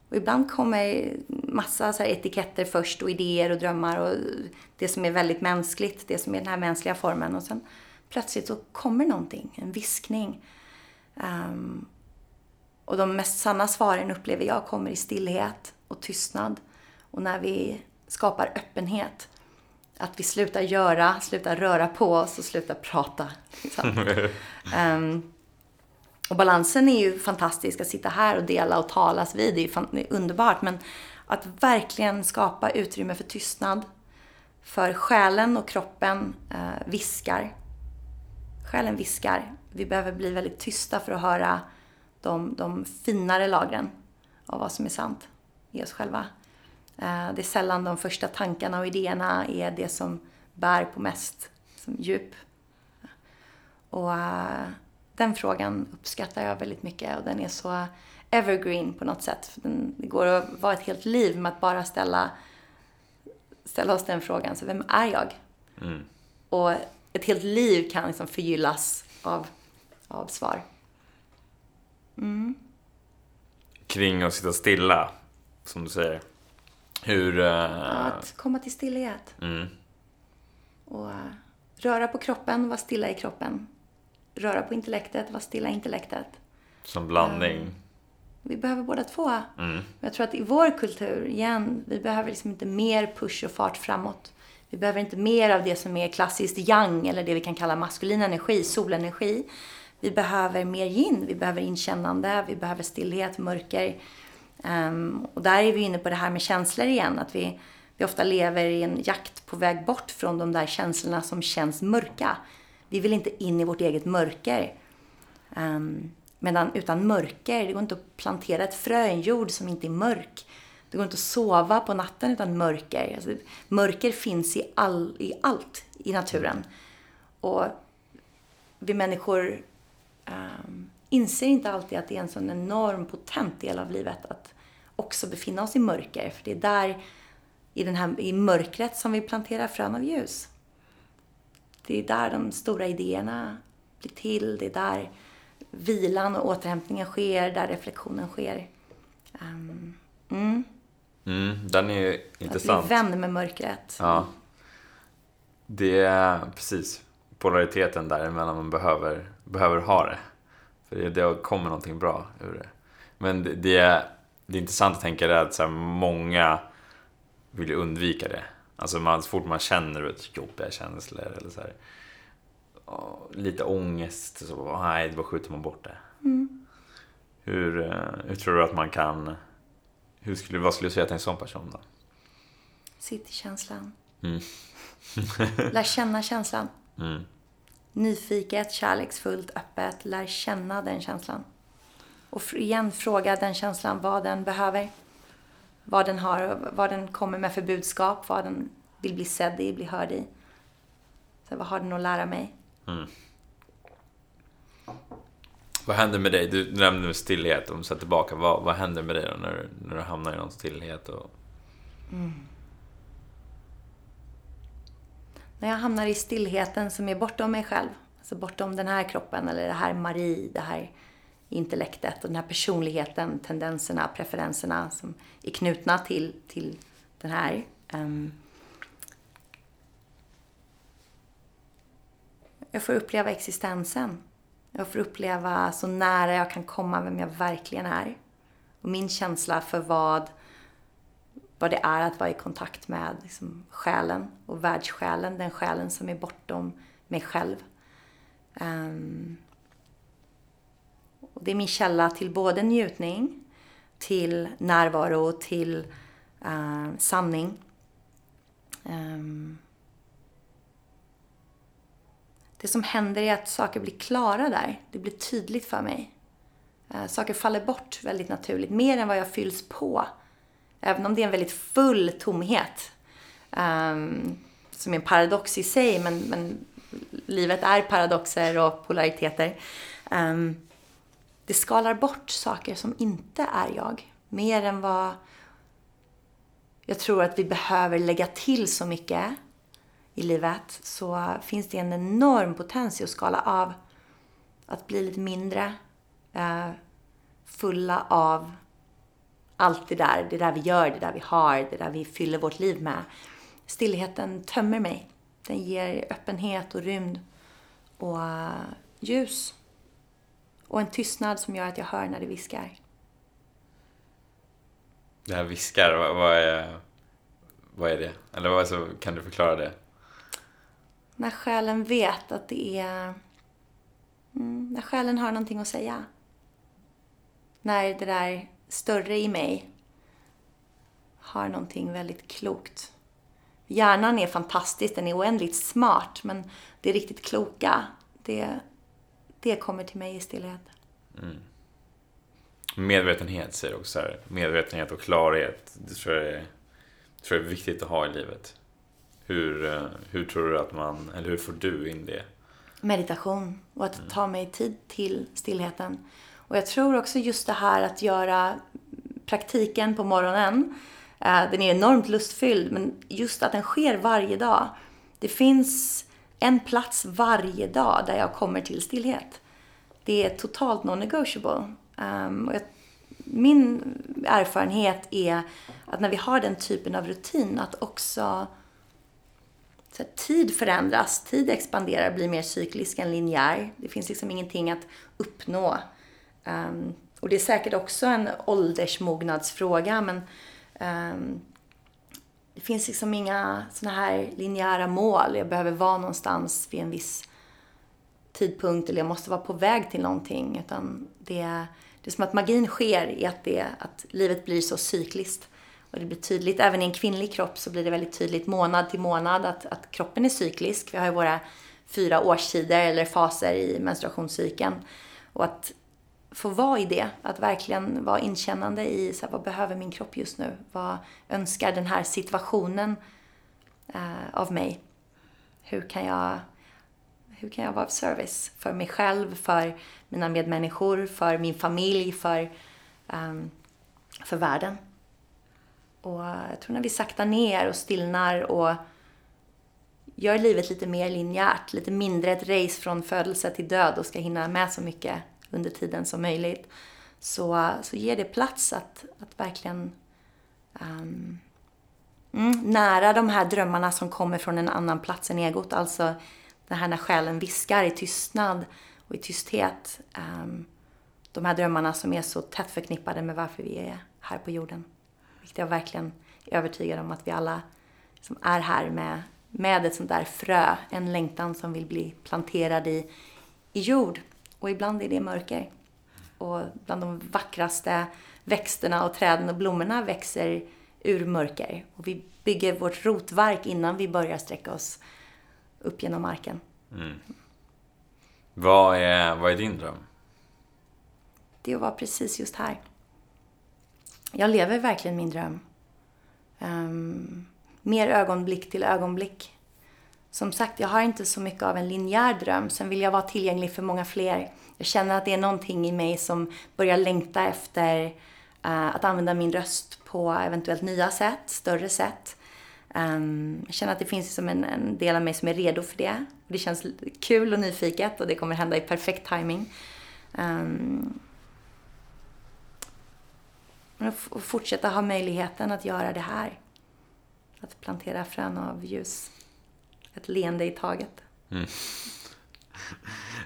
Och ibland kommer massa så etiketter först och idéer och drömmar och det som är väldigt mänskligt, det som är den här mänskliga formen. Och sen plötsligt så kommer någonting, en viskning. Um, och de mest sanna svaren upplever jag kommer i stillhet och tystnad. Och när vi skapar öppenhet. Att vi slutar göra, slutar röra på oss och slutar prata. um, och balansen är ju fantastisk att sitta här och dela och talas vid. Det är, det är underbart. Men att verkligen skapa utrymme för tystnad. För själen och kroppen uh, viskar. Själen viskar. Vi behöver bli väldigt tysta för att höra de, de finare lagren av vad som är sant i oss själva. Eh, det är sällan de första tankarna och idéerna är det som bär på mest som djup. Och eh, den frågan uppskattar jag väldigt mycket och den är så evergreen på något sätt. Den, det går att vara ett helt liv med att bara ställa, ställa oss den frågan. Så vem är jag? Mm. Och ett helt liv kan liksom förgyllas av, av svar. Mm. Kring att sitta stilla, som du säger. Hur... Uh... Att komma till stillhet. Mm. Och uh, röra på kroppen, vara stilla i kroppen. Röra på intellektet, vara stilla i intellektet. Som blandning. Um, vi behöver båda två. Mm. Jag tror att i vår kultur, igen, vi behöver liksom inte mer push och fart framåt. Vi behöver inte mer av det som är klassiskt yang, eller det vi kan kalla maskulin energi, solenergi. Vi behöver mer yin, vi behöver inkännande, vi behöver stillhet, mörker. Um, och där är vi inne på det här med känslor igen, att vi vi ofta lever i en jakt på väg bort från de där känslorna som känns mörka. Vi vill inte in i vårt eget mörker. Um, medan utan mörker, det går inte att plantera ett frö i en jord som inte är mörk. Det går inte att sova på natten utan mörker. Alltså, mörker finns i, all, i allt i naturen. Och vi människor um, inser inte alltid att det är en sån enorm potent del av livet att också befinna oss i mörker. För det är där, i, den här, i mörkret, som vi planterar frön av ljus. Det är där de stora idéerna blir till. Det är där vilan och återhämtningen sker, där reflektionen sker. Um, mm. Mm, den är ju intressant. Att bli vän med mörkret. Ja. Det är precis polariteten däremellan man behöver, behöver ha det. För det, det kommer någonting bra ur det. Men det, det, är, det är intressant att tänka det att så här, många vill undvika det. Alltså man, så fort man känner vet, jobbiga känslor eller så här, lite ångest, så nej, då skjuter man bort det. Mm. Hur, eh, hur tror du att man kan... Hur skulle, vad skulle du säga till en sån person då? Sitt i känslan. Mm. Lär känna känslan. Mm. Nyfiket, kärleksfullt, öppet. Lär känna den känslan. Och igen fråga den känslan vad den behöver. Vad den har, vad den kommer med för budskap, vad den vill bli sedd i, bli hörd i. Så vad har den att lära mig? Mm. Vad händer med dig? Du nämnde stillhet, om du ser tillbaka. Vad, vad händer med dig då när, när du hamnar i någon stillhet? Och... Mm. När jag hamnar i stillheten som är bortom mig själv, alltså bortom den här kroppen eller det här Marie, det här intellektet och den här personligheten, tendenserna, preferenserna som är knutna till, till den här. Um, jag får uppleva existensen. Jag får uppleva så nära jag kan komma vem jag verkligen är. Och min känsla för vad, vad det är att vara i kontakt med liksom, själen och världssjälen, den själen som är bortom mig själv. Um, och det är min källa till både njutning, till närvaro, till uh, sanning. Um, det som händer är att saker blir klara där. Det blir tydligt för mig. Eh, saker faller bort väldigt naturligt, mer än vad jag fylls på. Även om det är en väldigt full tomhet. Um, som är en paradox i sig, men, men livet är paradoxer och polariteter. Um, det skalar bort saker som inte är jag. Mer än vad jag tror att vi behöver lägga till så mycket i livet så finns det en enorm potens i att skala av. Att bli lite mindre eh, fulla av allt det där. Det där vi gör, det där vi har, det där vi fyller vårt liv med. Stillheten tömmer mig. Den ger öppenhet och rymd och uh, ljus. Och en tystnad som gör att jag hör när det viskar. Det här viskar, vad, vad, är, vad är det? Eller vad, alltså, kan du förklara det? När själen vet att det är... Mm, när själen har någonting att säga. När det där större i mig har någonting väldigt klokt. Hjärnan är fantastisk, den är oändligt smart, men det riktigt kloka, det, det kommer till mig i stillhet. Mm. Medvetenhet säger du också här. Medvetenhet och klarhet. Det tror jag, är, tror jag är viktigt att ha i livet. Hur, eh, hur tror du att man, eller hur får du in det? Meditation och att mm. ta mig tid till stillheten. Och jag tror också just det här att göra praktiken på morgonen. Eh, den är enormt lustfylld, men just att den sker varje dag. Det finns en plats varje dag där jag kommer till stillhet. Det är totalt non-negotiable. Um, min erfarenhet är att när vi har den typen av rutin, att också så tid förändras, tid expanderar, blir mer cyklisk än linjär. Det finns liksom ingenting att uppnå. Um, och det är säkert också en åldersmognadsfråga, men um, det finns liksom inga sådana här linjära mål. Jag behöver vara någonstans vid en viss tidpunkt eller jag måste vara på väg till någonting. Utan det, det är som att magin sker i att, det, att livet blir så cykliskt. Och det blir tydligt, även i en kvinnlig kropp så blir det väldigt tydligt månad till månad att, att kroppen är cyklisk. Vi har ju våra fyra årstider eller faser i menstruationscykeln. Och att få vara i det, att verkligen vara inkännande i så här, vad behöver min kropp just nu? Vad önskar den här situationen eh, av mig? Hur kan jag hur kan jag vara av service för mig själv, för mina medmänniskor, för min familj, för, um, för världen? Och jag tror när vi saktar ner och stillnar och gör livet lite mer linjärt, lite mindre ett race från födelse till död och ska hinna med så mycket under tiden som möjligt, så, så ger det plats att, att verkligen um, nära de här drömmarna som kommer från en annan plats än egot. Alltså det här när själen viskar i tystnad och i tysthet. Um, de här drömmarna som är så tätt förknippade med varför vi är här på jorden. Vilket jag verkligen är övertygad om att vi alla som är här med, med ett sånt där frö, en längtan som vill bli planterad i, i jord. Och ibland är det mörker. Och bland de vackraste växterna och träden och blommorna växer ur mörker. Och vi bygger vårt rotverk innan vi börjar sträcka oss upp genom marken. Mm. Vad, är, vad är din dröm? Det är att vara precis just här. Jag lever verkligen min dröm. Um, mer ögonblick till ögonblick. Som sagt, jag har inte så mycket av en linjär dröm. Sen vill jag vara tillgänglig för många fler. Jag känner att det är någonting i mig som börjar längta efter uh, att använda min röst på eventuellt nya sätt, större sätt. Um, jag känner att det finns liksom en, en, del av mig som är redo för det. Det känns kul och nyfiket och det kommer hända i perfekt timing. Um, och fortsätta ha möjligheten att göra det här. Att plantera frön av ljus. Ett leende i taget. Mm.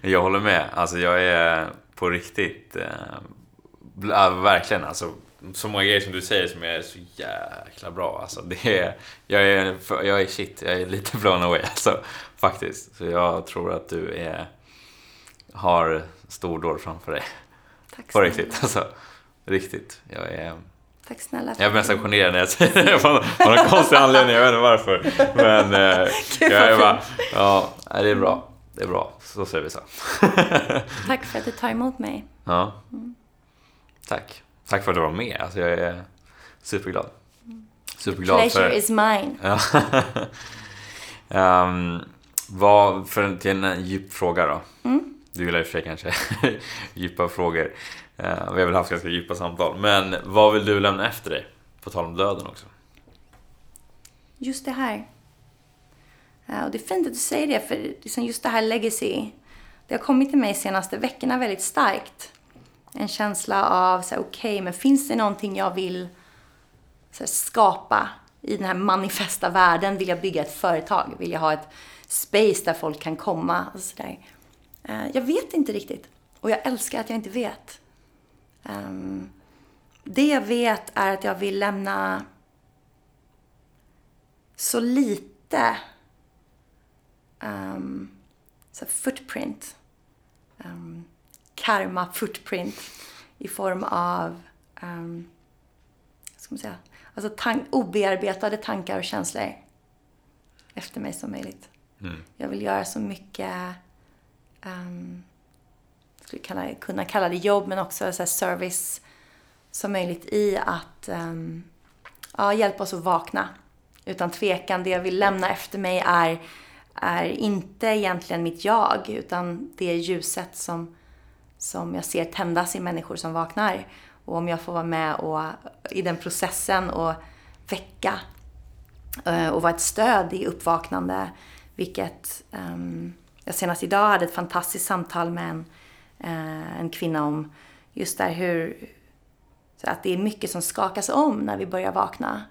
Jag håller med. Alltså jag är på riktigt, äh, verkligen alltså så många grejer som du säger som är så jäkla bra. Alltså, det är, jag, är, jag är shit, jag är lite blown away alltså, faktiskt. Så jag tror att du är, har stordåd framför dig. Tack På riktigt, alltså. Riktigt. Jag är... Tack snälla. Jag blir nästan generad när jag säger det av någon konstig anledning. Jag vet inte varför. Men eh, jag är bara, ja, det är bra. Det är bra. Så säger vi så. Tack för att du tar emot mig. Ja. Mm. Tack. Tack för att du var med. Alltså jag är superglad. Superglad Pleasure för... is mine. um, vad, för till en djup fråga då. Mm. Du gillar i och för sig kanske djupa frågor. Eh, vi har väl haft ganska djupa samtal. Men vad vill du lämna efter dig? På tal om döden också. Just det här. Uh, och det är fint att du säger det, för liksom just det här legacy. Det har kommit till mig de senaste veckorna väldigt starkt. En känsla av, okej, okay, men finns det någonting jag vill här, skapa i den här manifesta världen? Vill jag bygga ett företag? Vill jag ha ett space där folk kan komma? Och så där. Uh, jag vet inte riktigt. Och jag älskar att jag inte vet. Um, det jag vet är att jag vill lämna så lite um, så footprint. Um, karma footprint i form av um, ska man säga, alltså tan obearbetade tankar och känslor efter mig som möjligt. Mm. Jag vill göra så mycket, um, skulle kalla, kunna kalla det jobb, men också så service som möjligt i att um, ja, hjälpa oss att vakna. Utan tvekan, det jag vill lämna efter mig är, är inte egentligen mitt jag, utan det ljuset som som jag ser tändas i människor som vaknar. Och om jag får vara med och, i den processen och väcka eh, och vara ett stöd i uppvaknande. Vilket um, jag senast idag hade ett fantastiskt samtal med en, Eh, en kvinna om just där hur att det är mycket som skakas om när vi börjar vakna.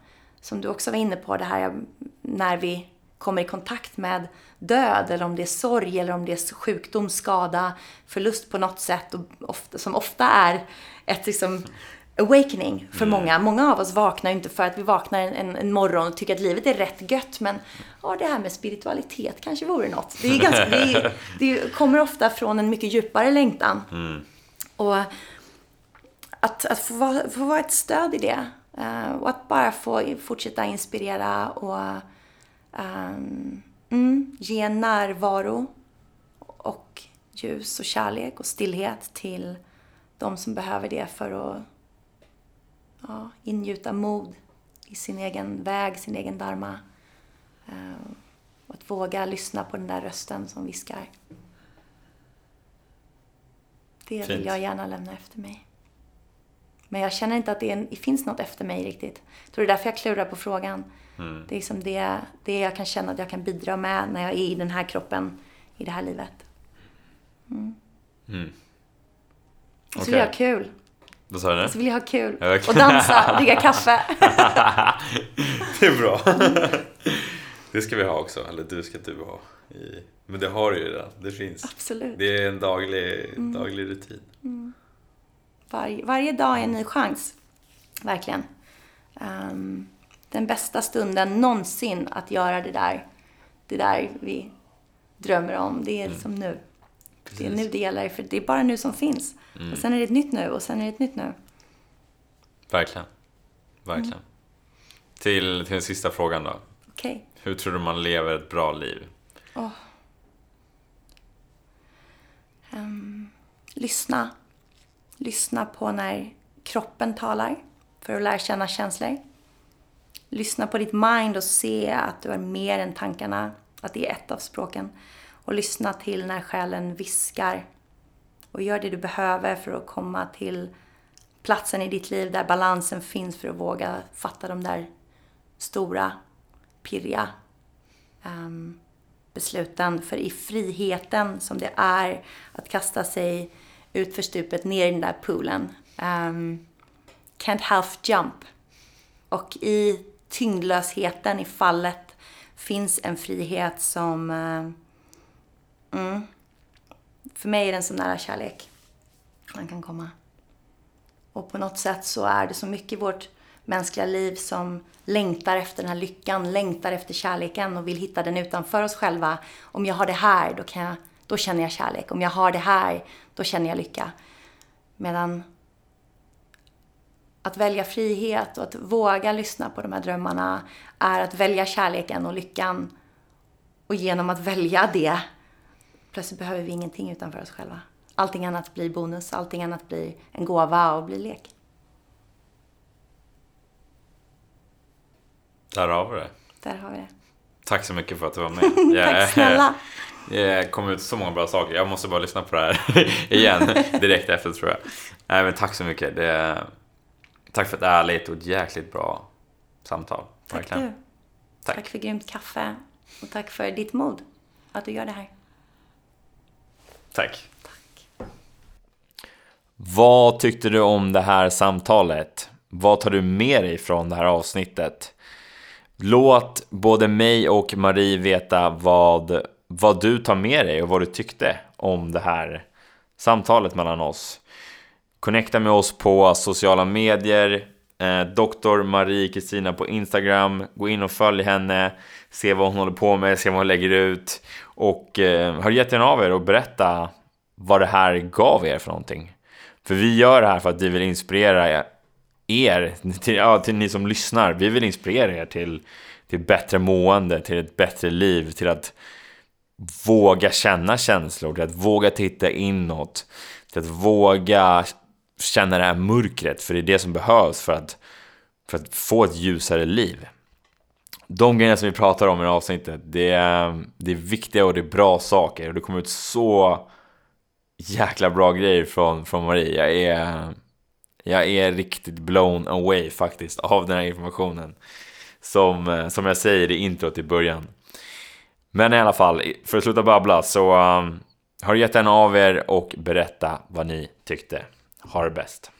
Som du också var inne på, det här när vi kommer i kontakt med död eller om det är sorg eller om det är sjukdom, skada, förlust på något sätt och ofta, som ofta är ett liksom awakening för mm. många. Många av oss vaknar ju inte för att vi vaknar en, en, morgon och tycker att livet är rätt gött men ja, det här med spiritualitet kanske vore något. Det, är ganska, det, det kommer ofta från en mycket djupare längtan. Mm. Och att, att få, vara, få vara ett stöd i det Uh, och att bara få fortsätta inspirera och um, mm, ge närvaro och ljus och kärlek och stillhet till de som behöver det för att ja, ingjuta mod i sin egen väg, sin egen dharma. Och att våga lyssna på den där rösten som viskar. Det vill jag gärna lämna efter mig. Men jag känner inte att det, en, det, finns något efter mig riktigt. Jag tror det är därför jag klurar på frågan. Mm. Det är liksom det, det jag kan känna att jag kan bidra med när jag är i den här kroppen, i det här livet. Mm. Mm. Och så jag ha kul. Vad sa du? Och så vill jag ha kul. Och dansa och dricka kaffe. det är bra. det ska vi ha också. Eller du ska du ha. I... Men det har du ju redan. Det finns. Absolut. Det är en daglig, mm. daglig rutin. Mm. Var, varje dag är en ny chans. Verkligen. Um, den bästa stunden någonsin att göra det där, det där vi drömmer om, det är mm. som nu. Precis. Det är nu det gäller, för det är bara nu som finns. Mm. Och sen är det ett nytt nu och sen är det ett nytt nu. Verkligen. Verkligen. Mm. Till, till den sista frågan då. Okay. Hur tror du man lever ett bra liv? Oh. Um, lyssna. Lyssna på när kroppen talar för att lära känna känslor. Lyssna på ditt mind och se att du är mer än tankarna, att det är ett av språken. Och lyssna till när själen viskar. Och gör det du behöver för att komma till platsen i ditt liv där balansen finns för att våga fatta de där stora, pirriga um, besluten. För i friheten som det är att kasta sig ut för stupet ner i den där poolen. Um, can't half jump. Och i tyngdlösheten, i fallet, finns en frihet som... Uh, mm, för mig är den så nära kärlek man kan komma. Och på något sätt så är det så mycket i vårt mänskliga liv som längtar efter den här lyckan, längtar efter kärleken och vill hitta den utanför oss själva. Om jag har det här, då, kan jag, då känner jag kärlek. Om jag har det här, då känner jag lycka. Medan att välja frihet och att våga lyssna på de här drömmarna är att välja kärleken och lyckan. Och genom att välja det, plötsligt behöver vi ingenting utanför oss själva. Allting annat blir bonus, allting annat blir en gåva och blir lek. Där har vi det. Där har vi det. Tack så mycket för att du var med. Jag, Tack snälla. Det kom ut så många bra saker. Jag måste bara lyssna på det här igen direkt efter tror jag. Nej, men tack så mycket. Det, tack för ett ärligt och jäkligt bra samtal. Tack Verkligen. du. Tack. tack för grymt kaffe. Och tack för ditt mod att du gör det här. Tack. Tack. Vad tyckte du om det här samtalet? Vad tar du med dig från det här avsnittet? Låt både mig och Marie veta vad, vad du tar med dig och vad du tyckte om det här samtalet mellan oss. Connecta med oss på sociala medier, eh, Dr. Marie Kristina på Instagram. Gå in och följ henne, se vad hon håller på med, se vad hon lägger ut. Och eh, hör jättegärna av er och berätta vad det här gav er för någonting. För vi gör det här för att vi vill inspirera er, till, ja, till ni som lyssnar. Vi vill inspirera er till, till bättre mående, till ett bättre liv, till att våga känna känslor, till att våga titta inåt, till att våga känna det här mörkret, för det är det som behövs för att, för att få ett ljusare liv. De grejerna som vi pratar om i det här avsnittet, det är, det är viktiga och det är bra saker och det kommer ut så jäkla bra grejer från, från Marie. Jag är jag är riktigt blown away faktiskt av den här informationen. Som, som jag säger i introt i början. Men i alla fall, för att sluta babbla så um, hör jättegärna av er och berätta vad ni tyckte. Ha det bäst!